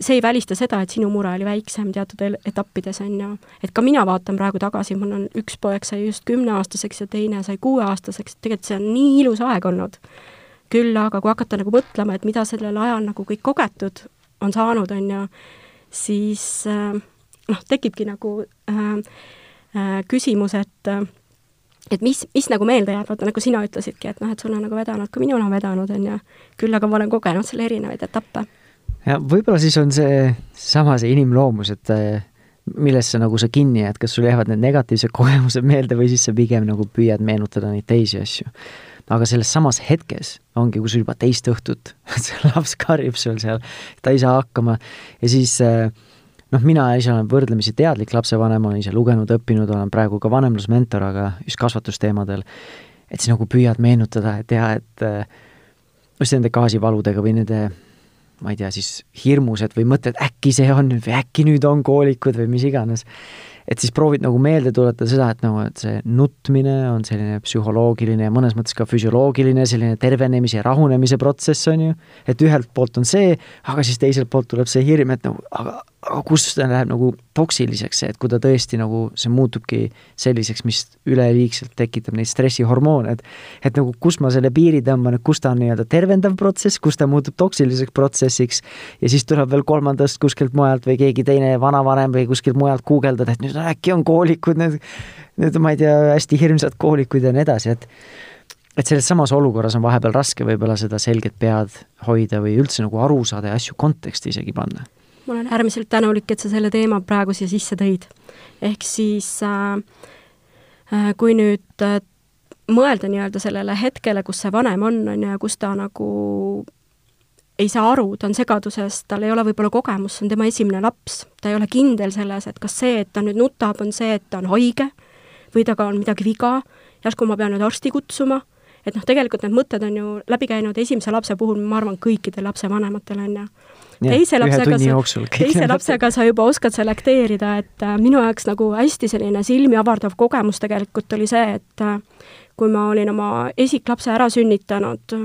see ei välista seda, et sinu mure oli väiksem teatud etappides, on ju. et ka mina vaatan praegu tagasi, mul on üks poeg sai just kümneaastaseks ja teine sai kuueaastaseks, tegelikult see on nii ilus aeg olnud. küll aga kui hakata nagu mõtlema, et mida sellel ajal nagu kõik kogetud on saanud, on ju, siis äh, noh, tekibki nagu äh, äh, küsimus, et äh, et mis, mis nagu meelde jääb, vaata nagu sina ütlesidki, et noh, et sul on nagu vedanud, ka minul on vedanud, on ju. küll aga ma olen kogenud selle erinevaid etappe. ja võib-olla siis on see sama see inimloomus, et millesse nagu sa kinni jääd, kas sul jäävad need negatiivsed kogemused meelde või siis sa pigem nagu püüad meenutada neid teisi asju. Aga selles samas hetkes ongi, kui sul juba teist õhtut see laps karjub sul seal, ta ei saa hakkama ja siis noh, mina ise olen võrdlemisi teadlik lapsevanem, olen ise lugenud, õppinud, olen praegu ka vanemlusmentor, aga just kasvatusteemadel, et siis nagu püüad meenutada, et jaa, et just nende gaasivaludega või nende ma ei tea, siis hirmused või mõtted, äkki see on või äkki nüüd on koolikud või mis iganes. Et siis proovid nagu meelde tuletada seda, et nagu, et see nutmine on selline psühholoogiline ja mõnes mõttes ka füsioloogiline selline tervenemise ja rahunemise protsess, on ju, et ühelt poolt on see, aga siis teiselt poolt tuleb see hirm, et nagu aga, aga kus läheb nagu toksiliseks, et kui ta tõesti nagu, see muutubki selliseks, mis üleliigselt tekitab neid stressihormoone, et et nagu kus ma selle piiri tõmban, et kus ta on nii-öelda tervendav protsess, kus ta muutub toksiliseks protsessiks ja siis tuleb veel kolmandast kuskilt mujalt või keegi teine vanavanem või kuskilt mujalt guugeldada, et nüüd äkki on koolikud, need, need ma ei tea, hästi hirmsad koolikud ja nii edasi, et et selles samas olukorras on vahepeal raske võib-olla seda selget pead hoida või üldse nagu aru saada ja asju konteksti isegi panna ma olen äärmiselt tänulik, et sa selle teema praegu siia sisse tõid. ehk siis äh, äh, kui nüüd äh, mõelda nii-öelda sellele hetkele, kus see vanem on, on ju, ja kus ta nagu ei saa aru, ta on segaduses, tal ei ole võib-olla kogemust, see on tema esimene laps, ta ei ole kindel selles, et kas see, et ta nüüd nutab, on see, et ta on haige või temaga on midagi viga, järsku ma pean nüüd arsti kutsuma, et noh, tegelikult need mõtted on ju läbi käinud esimese lapse puhul, ma arvan, kõikidel lapsevanematel, on ju teise lapsega sa, teise lapsega sa juba oskad selekteerida, et äh, minu jaoks nagu hästi selline silmi avardav kogemus tegelikult oli see, et äh, kui ma olin oma esiklapse ära sünnitanud,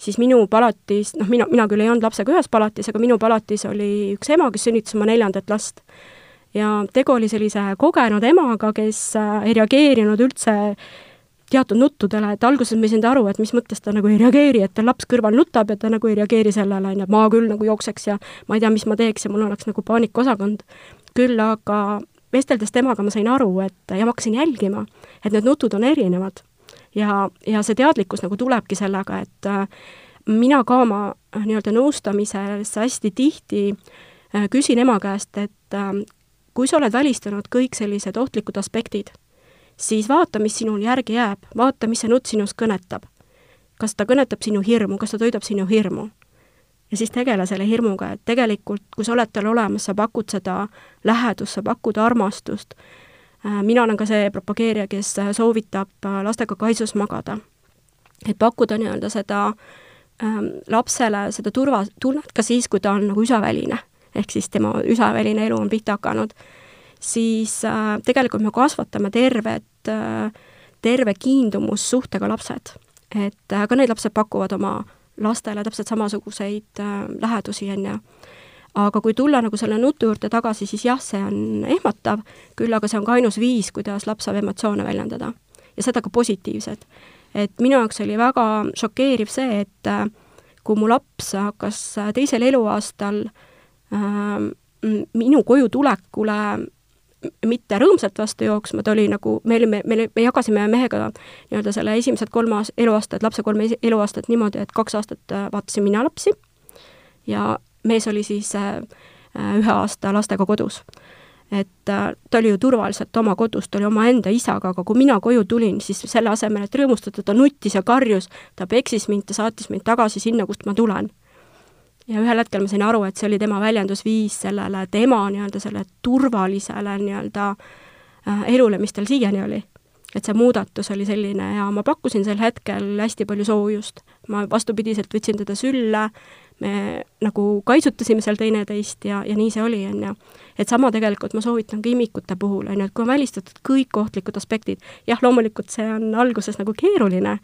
siis minu palatis, noh, mina, mina küll ei olnud lapsega ühes palatis, aga minu palatis oli üks ema, kes sünnitas oma neljandat last. ja tegu oli sellise kogenud emaga, kes äh, ei reageerinud üldse teatud nuttudele, et alguses ma ei saanud aru, et mis mõttes ta nagu ei reageeri, et tal laps kõrval nutab ja ta nagu ei reageeri sellele, on ju, et ma küll nagu jookseks ja ma ei tea, mis ma teeks ja mul oleks nagu paanikaosakond. küll aga vesteldes temaga ma sain aru, et ja ma hakkasin jälgima, et need nutud on erinevad. ja, ja see teadlikkus nagu tulebki sellega, et äh, mina ka oma äh, nii-öelda nõustamises hästi tihti äh, küsin ema käest, et kui sa oled välistanud kõik sellised ohtlikud aspektid siis vaata, mis sinul järgi jääb, vaata, mis see nutt sinus kõnetab. kas ta kõnetab sinu hirmu, kas ta toidab sinu hirmu? ja siis tegele selle hirmuga, et tegelikult, kui sa oled tal olemas, sa pakud seda lähedust, sa pakud armastust. Äh, mina olen ka see propageerija, kes soovitab äh, lastega kaisus magada. et pakkuda nii-öelda seda ähm, lapsele seda turvatunnet ka siis, kui ta on nagu üsaväline. ehk siis tema üsaväline elu on pihta hakanud siis äh, tegelikult me kasvatame tervet äh,, terve kiindumussuhtega lapsed. et äh, ka need lapsed pakuvad oma lastele täpselt samasuguseid äh, lähedusi, on ju. aga kui tulla nagu selle nutu juurde tagasi, siis jah, see on ehmatav, küll aga see on ka ainus viis, kuidas laps saab emotsioone väljendada. ja seda ka positiivsed. et minu jaoks oli väga šokeeriv see, et äh, kui mu laps hakkas äh, teisel eluaastal äh, minu koju tulekule mitte rõõmsalt vastu jooksma, ta oli nagu, me olime, me, me jagasime mehega nii-öelda selle esimesed kolm aast-, eluaastat, lapse kolm eluaastat niimoodi, et kaks aastat äh, vaatasin mina lapsi ja mees oli siis äh, äh, ühe aasta lastega kodus. et ta oli ju turvaliselt oma kodus, ta oli omaenda isaga, aga kui mina koju tulin, siis selle asemel, et rõõmustada, ta nuttis ja karjus, ta peksis mind, ta saatis mind tagasi sinna, kust ma tulen ja ühel hetkel ma sain aru, et see oli tema väljendusviis sellele tema nii-öelda selle turvalisele nii-öelda äh, elule, mis tal siiani oli. et see muudatus oli selline ja ma pakkusin sel hetkel hästi palju soojust. ma vastupidiselt võtsin teda sülle, me nagu kaitsutasime seal teineteist ja, ja nii see oli, on ju. et sama tegelikult ma soovitan ka imikute puhul, on ju, et kui on välistatud kõik ohtlikud aspektid, jah, loomulikult see on alguses nagu keeruline,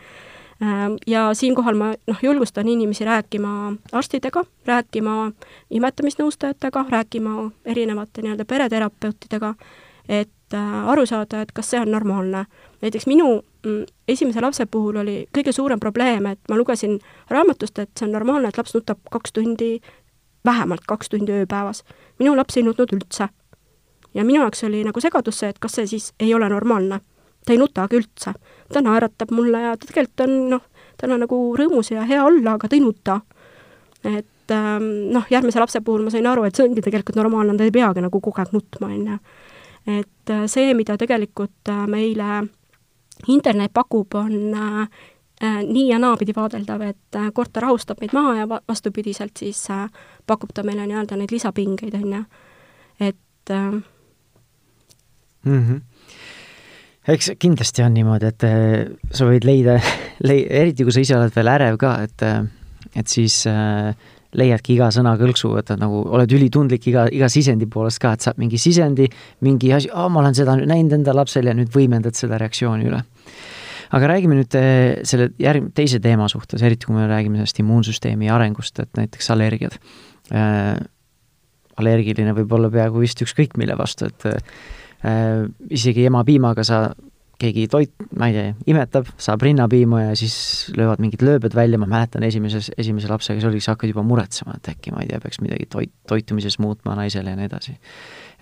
ja siinkohal ma noh, julgustan inimesi rääkima arstidega, rääkima imetamisnõustajatega, rääkima erinevate nii-öelda pereterapeutidega, et äh, aru saada, et kas see on normaalne. näiteks minu mm, esimese lapse puhul oli kõige suurem probleem, et ma lugesin raamatust, et see on normaalne, et laps nutab kaks tundi, vähemalt kaks tundi ööpäevas. minu laps ei nutnud üldse. ja minu jaoks oli nagu segadus see, et kas see siis ei ole normaalne ta ei nutagi üldse. ta naeratab mulle ja ta tegelikult on noh, tal on nagu rõõmus ja hea olla, aga ta ei nuta. et ähm, noh, järgmise lapse puhul ma sain aru, et see ongi tegelikult normaalne, ta ei peagi nagu kogu aeg nutma, on ju. et äh, see, mida tegelikult äh, meile internet pakub, on äh, nii ja naapidi vaadeldav, et korter rahustab meid maha ja vastupidiselt siis pakub ta meile nii-öelda neid lisapingeid, on ju. et mm -hmm eks kindlasti on niimoodi, et sa võid leida, lei-, eriti kui sa ise oled veel ärev ka, et et siis äh, leiadki iga sõna kõlksu, võtad nagu, oled ülitundlik iga, iga sisendi poolest ka, et saad mingi sisendi, mingi asi, aa, ma olen seda näinud enda lapsel ja nüüd võimendad seda reaktsiooni üle. aga räägime nüüd selle järg-, teise teema suhtes, eriti kui me räägime sellest immuunsüsteemi arengust, et näiteks allergiad äh,. allergiline võib olla peaaegu vist ükskõik mille vastu, et äh, isegi emapiimaga sa keegi toit, ma ei tea, imetab, saab rinnapiima ja siis löövad mingid lööbed välja, ma mäletan esimeses, esimese lapsega see oli, sa hakkad juba muretsema, et äkki ma ei tea, peaks midagi toit, toitumises muutma naisele ja nii edasi.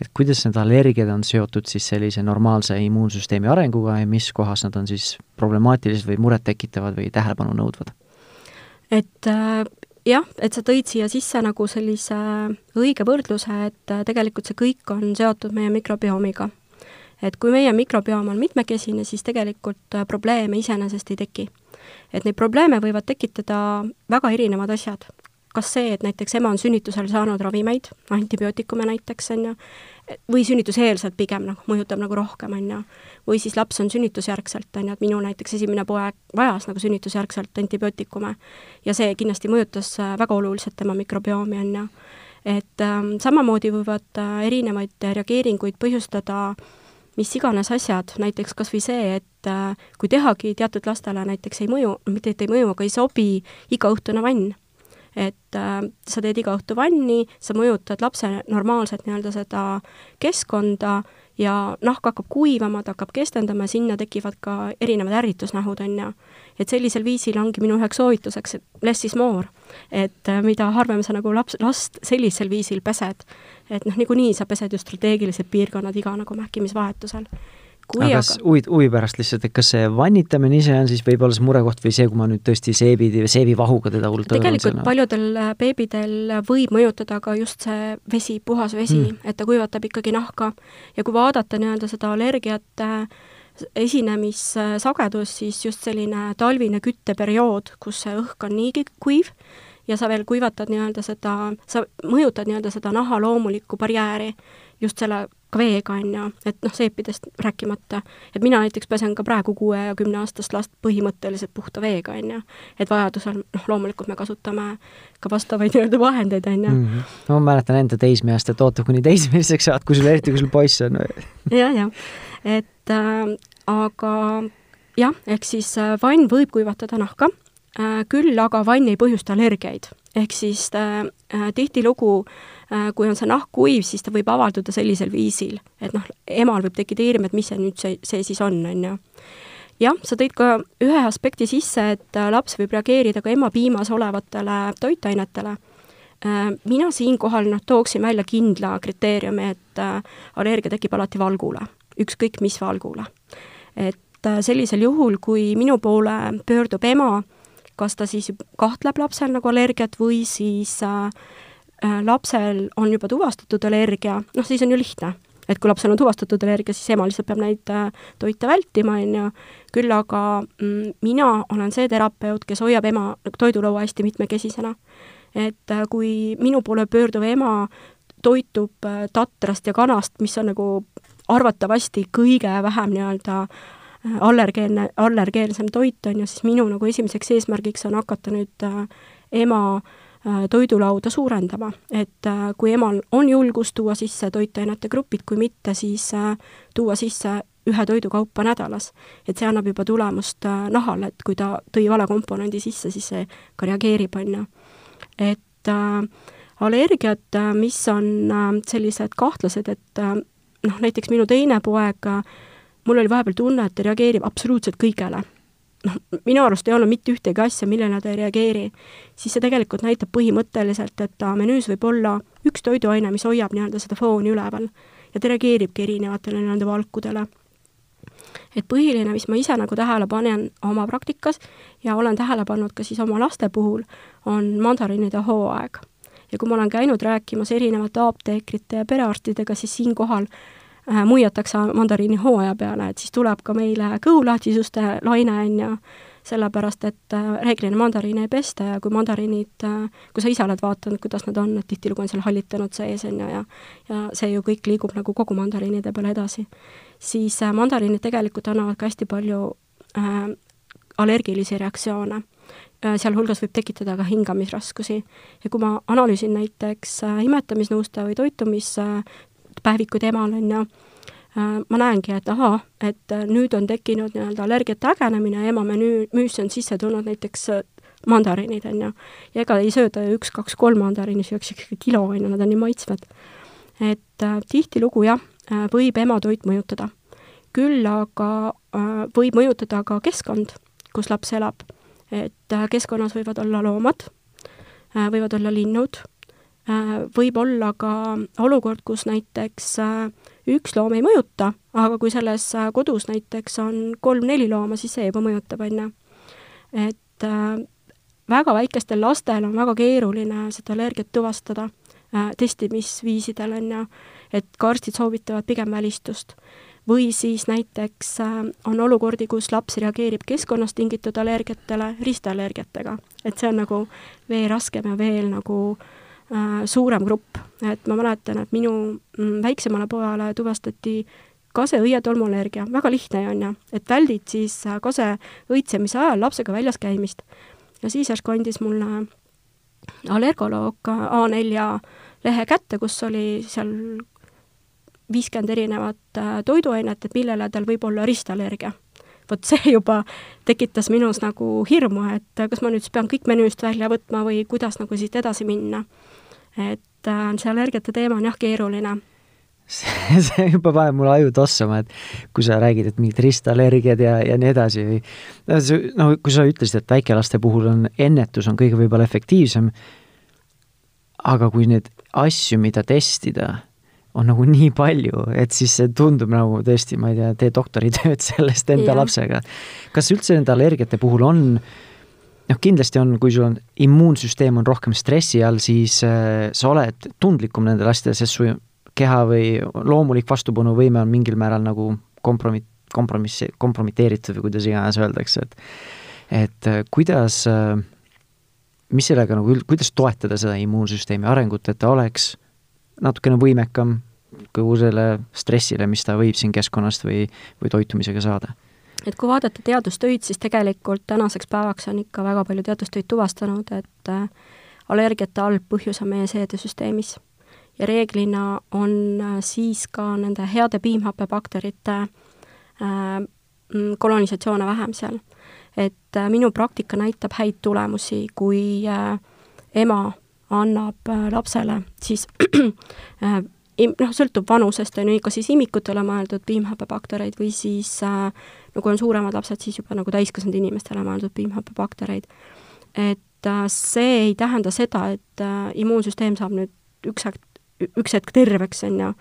et kuidas need allergiad on seotud siis sellise normaalse immuunsüsteemi arenguga ja mis kohas nad on siis problemaatilised või murettekitavad või tähelepanu nõudvad? et äh, jah, et sa tõid siia sisse nagu sellise õige võrdluse, et äh, tegelikult see kõik on seotud meie mikrobiomiga et kui meie mikrobioom on mitmekesine, siis tegelikult äh, probleeme iseenesest ei teki. et neid probleeme võivad tekitada väga erinevad asjad. kas see, et näiteks ema on sünnitusel saanud ravimeid, antibiootikume näiteks, on ju, või sünnituseelselt pigem noh, mõjutab nagu rohkem, on ju, või siis laps on sünnitusjärgselt, on ju, et minu näiteks esimene poeg vajas nagu sünnitusjärgselt antibiootikume ja see kindlasti mõjutas äh, väga oluliselt tema mikrobiomi, on ju. et ähm, samamoodi võivad äh, erinevaid reageeringuid põhjustada äh, mis iganes asjad, näiteks kas või see, et äh, kui tehagi teatud lastele näiteks ei mõju, mitte et ei mõju, aga ei sobi igaõhtune vann. Et äh, sa teed iga õhtu vanni, sa mõjutad lapse normaalset nii-öelda seda keskkonda ja nahk hakkab kuivama, ta hakkab kestendama, sinna tekivad ka erinevad ärritusnähud, on ju. et sellisel viisil ongi minu üheks soovituseks, less is more. et äh, mida harvem sa nagu laps, last sellisel viisil pesed, et noh, niikuinii sa pesed ju strateegilised piirkonnad iga nagu mähkimisvahetusel kui aga kas huvi, huvi pärast lihtsalt, et kas see vannitamine ise on siis võib-olla see murekoht või see, kui ma nüüd tõesti seebid või seebivahuga teda hullult tegelikult paljudel äh, beebidel võib mõjutada ka just see vesi, puhas vesi mm., et ta kuivatab ikkagi nahka. Ja kui vaadata nii-öelda seda allergiat äh, esinemissagedus, siis just selline talvine kütteperiood, kus see õhk on niigi kuiv ja sa veel kuivatad nii-öelda seda, sa mõjutad nii-öelda seda naha loomulikku barjääri just selle ka veega, on ju, et noh, seepidest rääkimata. et mina näiteks pesen ka praegu kuue ja kümneaastast last põhimõtteliselt puhta veega, on ju. et vajadusel, noh, loomulikult me kasutame ka vastavaid nii-öelda vahendeid, on ju. Mhm. no ma mäletan enda teismeeast, et oota, kuni teismeliseks saad, kui sul, eriti kui sul poiss on. jah, jah, et äh, aga jah, ehk siis äh, vann võib kuivatada nahka äh,, küll aga vann ei põhjusta allergiaid. Ehk siis äh, äh tihtilugu äh, kui on see nahk kuiv, siis ta võib avalduda sellisel viisil, et noh, emal võib tekkida hirm, et mis see nüüd see, see siis on, on ju. jah, sa tõid ka ühe aspekti sisse, et äh, laps võib reageerida ka ema piimas olevatele toitainetele. Mina siinkohal noh, tooksin välja kindla kriteeriumi, et allergia tekib alati valgule, ükskõik mis valgule. et sellisel juhul, kui minu poole pöördub ema, kas ta siis kahtleb lapsel nagu allergiat või siis äh, Äh, lapsel on juba tuvastatud allergia, noh siis on ju lihtne, et kui lapsel on tuvastatud allergia, siis ema lihtsalt peab neid äh, toite vältima, on ju, küll aga mm, mina olen see terapeut, kes hoiab ema nagu toidulaua hästi mitmekesisena. et äh, kui minu poole pöörduv ema toitub tatrast ja kanast, mis on nagu arvatavasti kõige vähem nii-öelda allergeenne, allergeensem toit, on ju, siis minu nagu esimeseks eesmärgiks on hakata nüüd ema äh, Äh, toidulauda suurendama, et äh, kui emal on julgus tuua sisse toitainete grupid, kui mitte, siis äh, tuua sisse ühe toidukaupa nädalas. et see annab juba tulemust nahale, et kui ta tõi vale komponendi sisse, siis see ka reageerib, on ju. et äh, allergiad, mis on äh, sellised kahtlased, et äh, noh, näiteks minu teine poeg, mul oli vahepeal tunne, et ta reageerib absoluutselt kõigele. Noh, minu arust ei olnud mitte ühtegi asja, millele ta ei reageeri, siis see tegelikult näitab põhimõtteliselt, et ta menüüs võib olla üks toiduaine, mis hoiab nii-öelda seda fooni üleval. Ja ta reageeribki erinevatele nii-öelda valkudele. et põhiline, mis ma ise nagu tähele panen oma praktikas ja olen tähele pannud ka siis oma laste puhul, on mandariinide hooaeg. Ja kui ma olen käinud rääkimas erinevate apteekrite ja perearstidega, siis siinkohal muiatakse mandariini hooaja peale, et siis tuleb ka meile kõhulahtisuse laine, on ju, sellepärast et äh, reeglina mandariine ei pesta ja kui mandariinid, äh, kui sa ise oled vaadanud, kuidas nad on, et tihtilugu on seal hallitanud sees, on ju, ja ja see ju kõik liigub nagu kogu mandariinide peale edasi, siis äh, mandariinid tegelikult annavad ka hästi palju äh, allergilisi reaktsioone äh,. sealhulgas võib tekitada ka hingamisraskusi. ja kui ma analüüsin näiteks äh, imetamisnõustaja või toitumispäevikuid emal, on ju, Äh, ma näengi, et ahaa, et äh, nüüd on tekkinud nii-öelda allergiate ägenemine ema menüü, müüsse on sisse tulnud näiteks äh, mandariinid, on ju. ja ega ei sööda ju üks, kaks, kolm mandariini, süüakse ikkagi kilo, on ju, nad on nii maitsvad. et äh, tihtilugu jah võib ematoit mõjutada. küll aga äh, võib mõjutada ka keskkond, kus laps elab. et äh, keskkonnas võivad olla loomad võivad olla linnud võib olla ka olukord, kus näiteks äh, üks loom ei mõjuta, aga kui selles äh, kodus näiteks on kolm-neli looma, siis see juba mõjutab, on ju. et äh, väga väikestel lastel on väga keeruline seda allergiat tuvastada äh, testimisviisidel, on ju, et ka arstid soovitavad pigem välistust. või siis näiteks äh, on olukordi, kus laps reageerib keskkonnast tingitud allergiatele risteallergiatega. et see on nagu veel raskem ja veel nagu äh, Äh, suurem grupp, et ma mäletan, et minu mm, väiksemale pojale tuvastati kase õietolmuallergia, väga lihtne on ju, et väldid siis äh, kase õitsemise ajal lapsega väljas käimist. ja siis järsku andis mulle allergoloog A4 lehe kätte, kus oli seal viiskümmend erinevat äh, toiduainet, et millele tal võib olla ristallergia. vot see juba tekitas minus nagu hirmu, et kas ma nüüd siis pean kõik menüüst välja võtma või kuidas nagu siit edasi minna et äh, see allergiate teema on jah keeruline see, see juba paneb mul aju tossama, et kui sa räägid, et mingid ristallergiad ja, ja nii edasi või no kui sa ütlesid, et väikelaste puhul on ennetus on kõige võib-olla efektiivsem, aga kui neid asju, mida testida, on nagu nii palju, et siis see tundub nagu tõesti, ma ei tea, tee doktoritööd sellest enda ja. lapsega. kas üldse nende allergiate puhul on äh, noh, kindlasti on, kui sul on immuunsüsteem on rohkem stressi all, siis äh, sa oled tundlikum nendele asjadele, sest su keha või loomulik vastupanuvõime on mingil määral nagu kompromi-, kompromissi, kompromiteeritud või kuidas iganes öeldakse, et et äh, kuidas äh,, mis sellega nagu üld-, kuidas toetada seda immuunsüsteemi arengut, et ta oleks natukene võimekam kogu selle stressile, mis ta võib siin keskkonnast või, või toitumisega saada et kui vaadata teadustöid, siis tegelikult tänaseks päevaks on ikka väga palju teadustöid tuvastanud, et äh, allergiate algpõhjus on meie seedesüsteemis. ja reeglina on äh, siis ka nende heade piimhappebakterite äh, mm, kolonisatsioone vähem seal. et minu praktika näitab häid tulemusi, kui ema annab lapsele siis noh, sõltub vanusest, on ju, kas siis imikutele mõeldud piimhappebaktereid või siis äh, no kui on suuremad lapsed, siis juba nagu täiskasvanud inimestele mõeldud piimhappebaktereid. et äh, see ei tähenda seda, et äh, immuunsüsteem saab nüüd üks hetk, üks hetk terveks, on ju,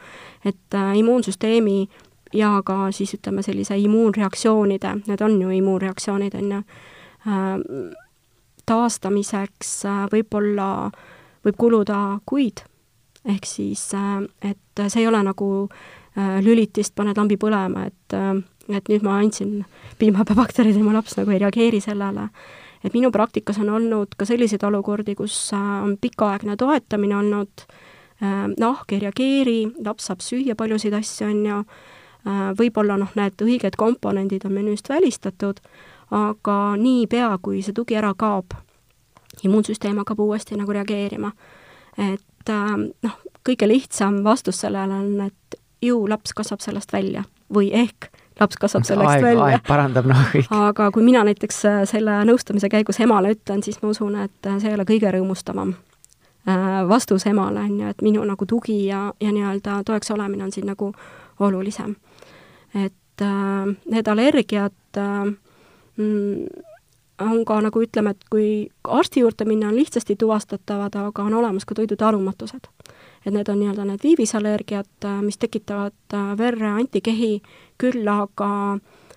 et äh, immuunsüsteemi ja ka siis ütleme, sellise immuunreaktsioonide, need on ju immuunreaktsioonid, on ju, äh, taastamiseks äh, võib-olla, võib kuluda kuid, ehk siis, äh, et see ei ole nagu lülitist, paned lambi põlema, et et nüüd ma andsin piimhappebakterid ja mu laps nagu ei reageeri sellele. et minu praktikas on olnud ka selliseid olukordi, kus äh, on pikaaegne toetamine olnud, äh, nahk ei reageeri, laps saab süüa paljusid asju, on ju, äh, võib-olla noh, need õiged komponendid on menüüst välistatud, aga niipea, kui see tugi ära kaob, immuunsüsteem hakkab uuesti nagu reageerima. et noh, kõige lihtsam vastus sellele on, et ju laps kasvab sellest välja või ehk laps kasvab sellest aeg, välja. aeg parandab noh kõik. aga kui mina näiteks äh, selle nõustamise käigus emale ütlen, siis ma usun, et äh, see ei ole kõige rõõmustavam äh, vastus emale, on ju, et minu nagu tugi ja, ja nii-öelda toeks olemine on siin nagu olulisem. et äh, need allergiad äh, mm, on ka nagu ütleme, et kui arsti juurde minna, on lihtsasti tuvastatavad, aga on olemas ka toidutalumatused et need on nii-öelda need viivisallergiad, äh, mis tekitavad äh, verre antikehi, küll aga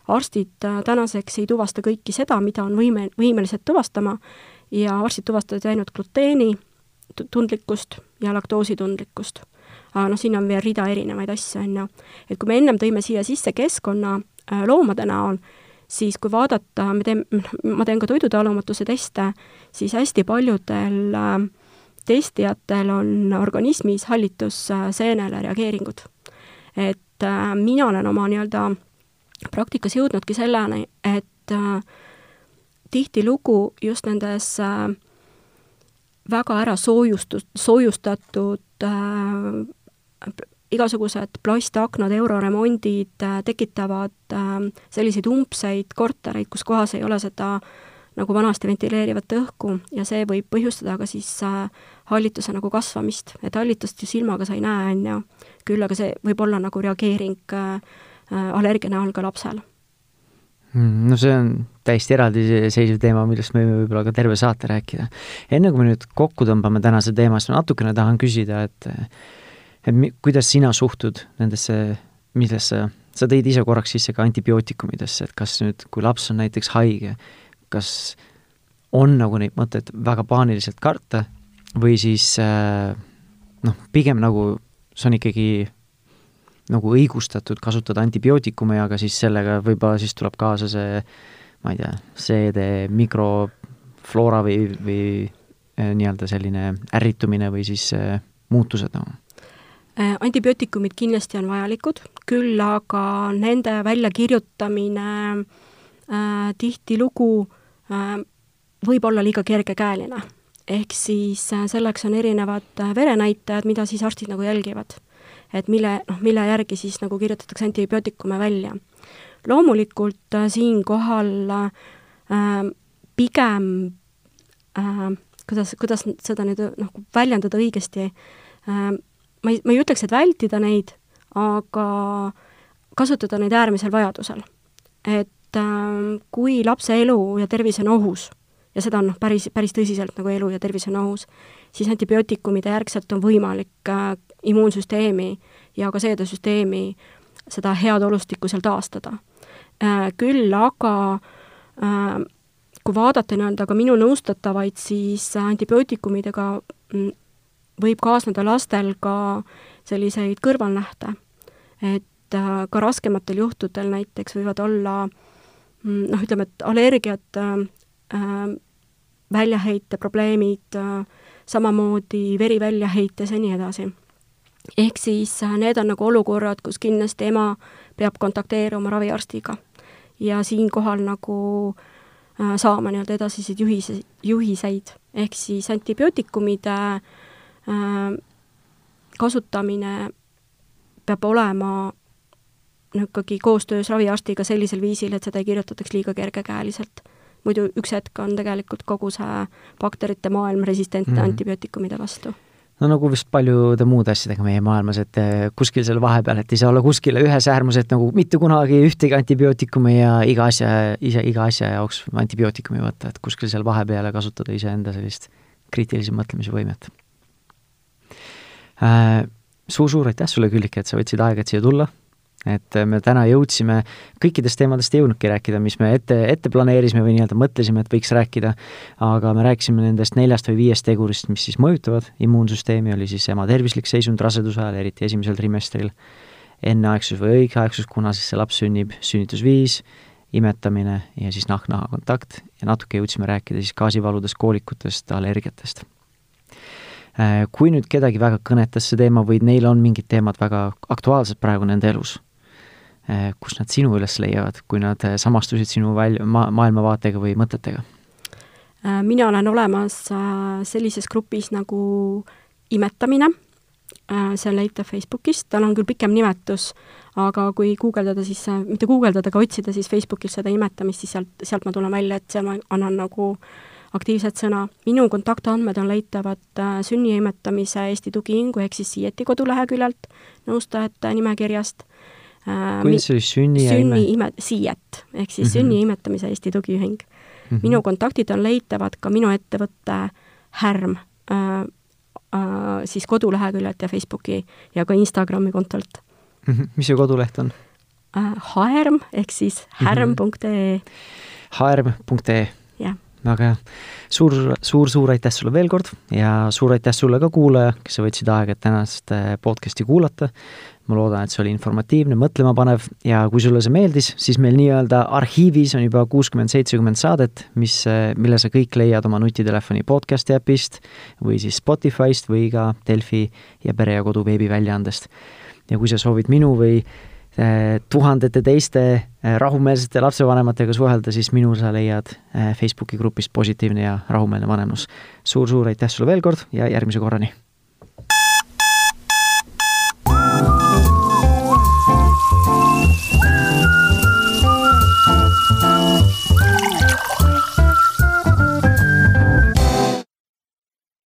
arstid äh, tänaseks ei tuvasta kõiki seda, mida on võime, võimelised tuvastama ja arstid tuvastavad ainult gluteeni, gluteeniitundlikkust ja laktoositundlikkust. aga noh, siin on veel rida erinevaid asju, on ju. et kui me ennem tõime siia sisse keskkonna loomade näol, siis kui vaadata, me teeme, ma teen ka toidutalumatuse teste, siis hästi paljudel äh, testijatel on organismis hallitusseenele reageeringud. et äh, mina olen oma nii-öelda praktikas jõudnudki selleni, et äh, tihtilugu just nendes äh, väga ära soojustus, soojustatud äh, igasugused plastaknad, euroremondid äh, tekitavad äh, selliseid umbseid kortereid, kus kohas ei ole seda nagu vanasti ventileerivat õhku ja see võib põhjustada ka siis äh, hallituse nagu kasvamist, et hallitust ju silmaga sa ei näe, on ju, küll aga see võib olla nagu reageering allergia näol ka lapsel. Mm, no see on täiesti eraldiseisev teema, millest me võime võib-olla ka terve saate rääkida. enne kui me nüüd kokku tõmbame tänase teema, siis ma natukene tahan küsida, et et mi-, kuidas sina suhtud nendesse, millesse, sa tõid ise korraks sisse ka antibiootikumidesse, et kas nüüd, kui laps on näiteks haige, kas on nagu neid mõtteid väga paaniliselt karta või siis äh, noh, pigem nagu see on ikkagi nagu õigustatud kasutada antibiootikume, aga siis sellega võib-olla siis tuleb kaasa see, ma ei tea, seede mikrofloora või, või äh, nii-öelda selline ärritumine või siis äh, muutused nagu. äh, antibiootikumid kindlasti on vajalikud, küll aga nende väljakirjutamine äh, tihtilugu äh, võib olla liiga kergekäeline ehk siis äh, selleks on erinevad äh, verenäitajad, mida siis arstid nagu jälgivad. et mille, noh, mille järgi siis nagu kirjutatakse antibiootikume välja. loomulikult äh, siinkohal äh, pigem äh, kuidas, kuidas seda nüüd noh, väljendada õigesti äh,, ma ei, ma ei ütleks, et vältida neid, aga kasutada neid äärmisel vajadusel. et äh, kui lapse elu ja tervis on ohus ja seda on noh, päris, päris tõsiselt nagu elu ja tervis on ohus, siis antibiootikumide järgselt on võimalik äh, immuunsüsteemi ja ka seedesüsteemi seda head olustikku seal taastada äh,. Küll aga äh, kui vaadata nii-öelda ka minu nõustatavaid, siis antibiootikumidega mm, võib kaasneda lastel ka selliseid kõrvalnähte. et äh, ka raskematel juhtudel näiteks võivad olla mm, noh, ütleme, et allergiad äh, äh väljaheite probleemid, äh, samamoodi veriväljaheitees ja nii edasi. ehk siis äh, need on nagu olukorrad, kus kindlasti ema peab kontakteeruma raviarstiga ja siinkohal nagu äh, saama nii-öelda edasiseid juhise, juhiseid, ehk siis antibiootikumide kasutamine peab olema ikkagi koostöös raviarstiga sellisel viisil, et seda ei kirjutataks liiga kergekäeliselt muidu üks hetk on tegelikult kogu see bakterite maailm resistentne mm -hmm. antibiootikumide vastu no nagu vist paljude muude asjadega meie maailmas, et eh, kuskil seal vahepeal, et ei saa olla kuskile ühes äärmus, et nagu mitte kunagi ühtegi antibiootikumi ja iga asja, ise iga asja jaoks antibiootikumi võtta, et kuskil seal vahepeale kasutada iseenda sellist kriitilise mõtlemise võimet äh,. Suur-suur aitäh sulle, Külliki, et sa võtsid aega, et siia tulla. Et me täna jõudsime, kõikidest teemadest ei jõudnudki rääkida, mis me ette, ette planeerisime või nii-öelda mõtlesime, et võiks rääkida, aga me rääkisime nendest neljast või viiest tegurist, mis siis mõjutavad immuunsüsteemi, oli siis ema tervislik seisund raseduse ajal, eriti esimesel trimestril, enneaegsus või õigeaegsus, kuna siis see laps sünnib, sünnitusviis, imetamine ja siis nahk-naha kontakt. Ja natuke jõudsime rääkida siis gaasivaludest, koolikutest, allergiatest. äh, kui nüüd kedagi väga kõnetas see teema või neil on mingid teemad väga aktuaalsed praegu nende elus, Eh, kus nad sinu üles leiavad, kui nad eh, samastusid sinu väl-, ma-, maailmavaatega või mõtetega? Äh, mina olen olemas äh, sellises grupis nagu imetamine, äh, see on leitav Facebookist, tal on küll pikem nimetus, aga kui guugeldada, siis, mitte guugeldada, aga otsida siis Facebookis seda imetamist, siis sealt, sealt ma tulen välja, et seal ma annan nagu aktiivset sõna. minu kontaktandmed on leitavad sünni ja imetamise Eesti Tugiühingu ehk siis Sieti koduleheküljelt, nõustajate nimekirjast Äh, kuidas see oli, sünni ja sünni ime, siiet, ehk siis mm -hmm. sünni imetamise Eesti Tugiühing mm. -hmm. minu kontaktid on leitavad ka minu ettevõtte Härm äh, äh, siis koduleheküljelt ja Facebooki ja ka Instagrami kontolt mm. -hmm. mis see koduleht on äh,? Haerm ehk siis härm.ee Haerm.ee jah. Väga hea. suur, suur, suur aitäh sulle veel kord ja suur aitäh sulle ka, kuulaja, kes sa võtsid aega, tänast äh, podcast'i kuulata. ma loodan, et see oli informatiivne, mõtlemapanev ja kui sulle see meeldis, siis meil nii-öelda arhiivis on juba kuuskümmend, seitsekümmend saadet, mis, äh, mille sa kõik leiad oma nutitelefoni podcast'i äpist või siis Spotify'st või ka Delfi ja Pere ja Kodu veebiväljaandest. ja kui sa soovid minu või Eh, tuhandete teiste eh, rahumeelsete lapsevanematega suhelda, siis minu sa leiad eh, Facebooki grupist Positiivne ja rahumeelne vanemlus suur,. suur-suur aitäh sulle veel kord ja järgmise korrani!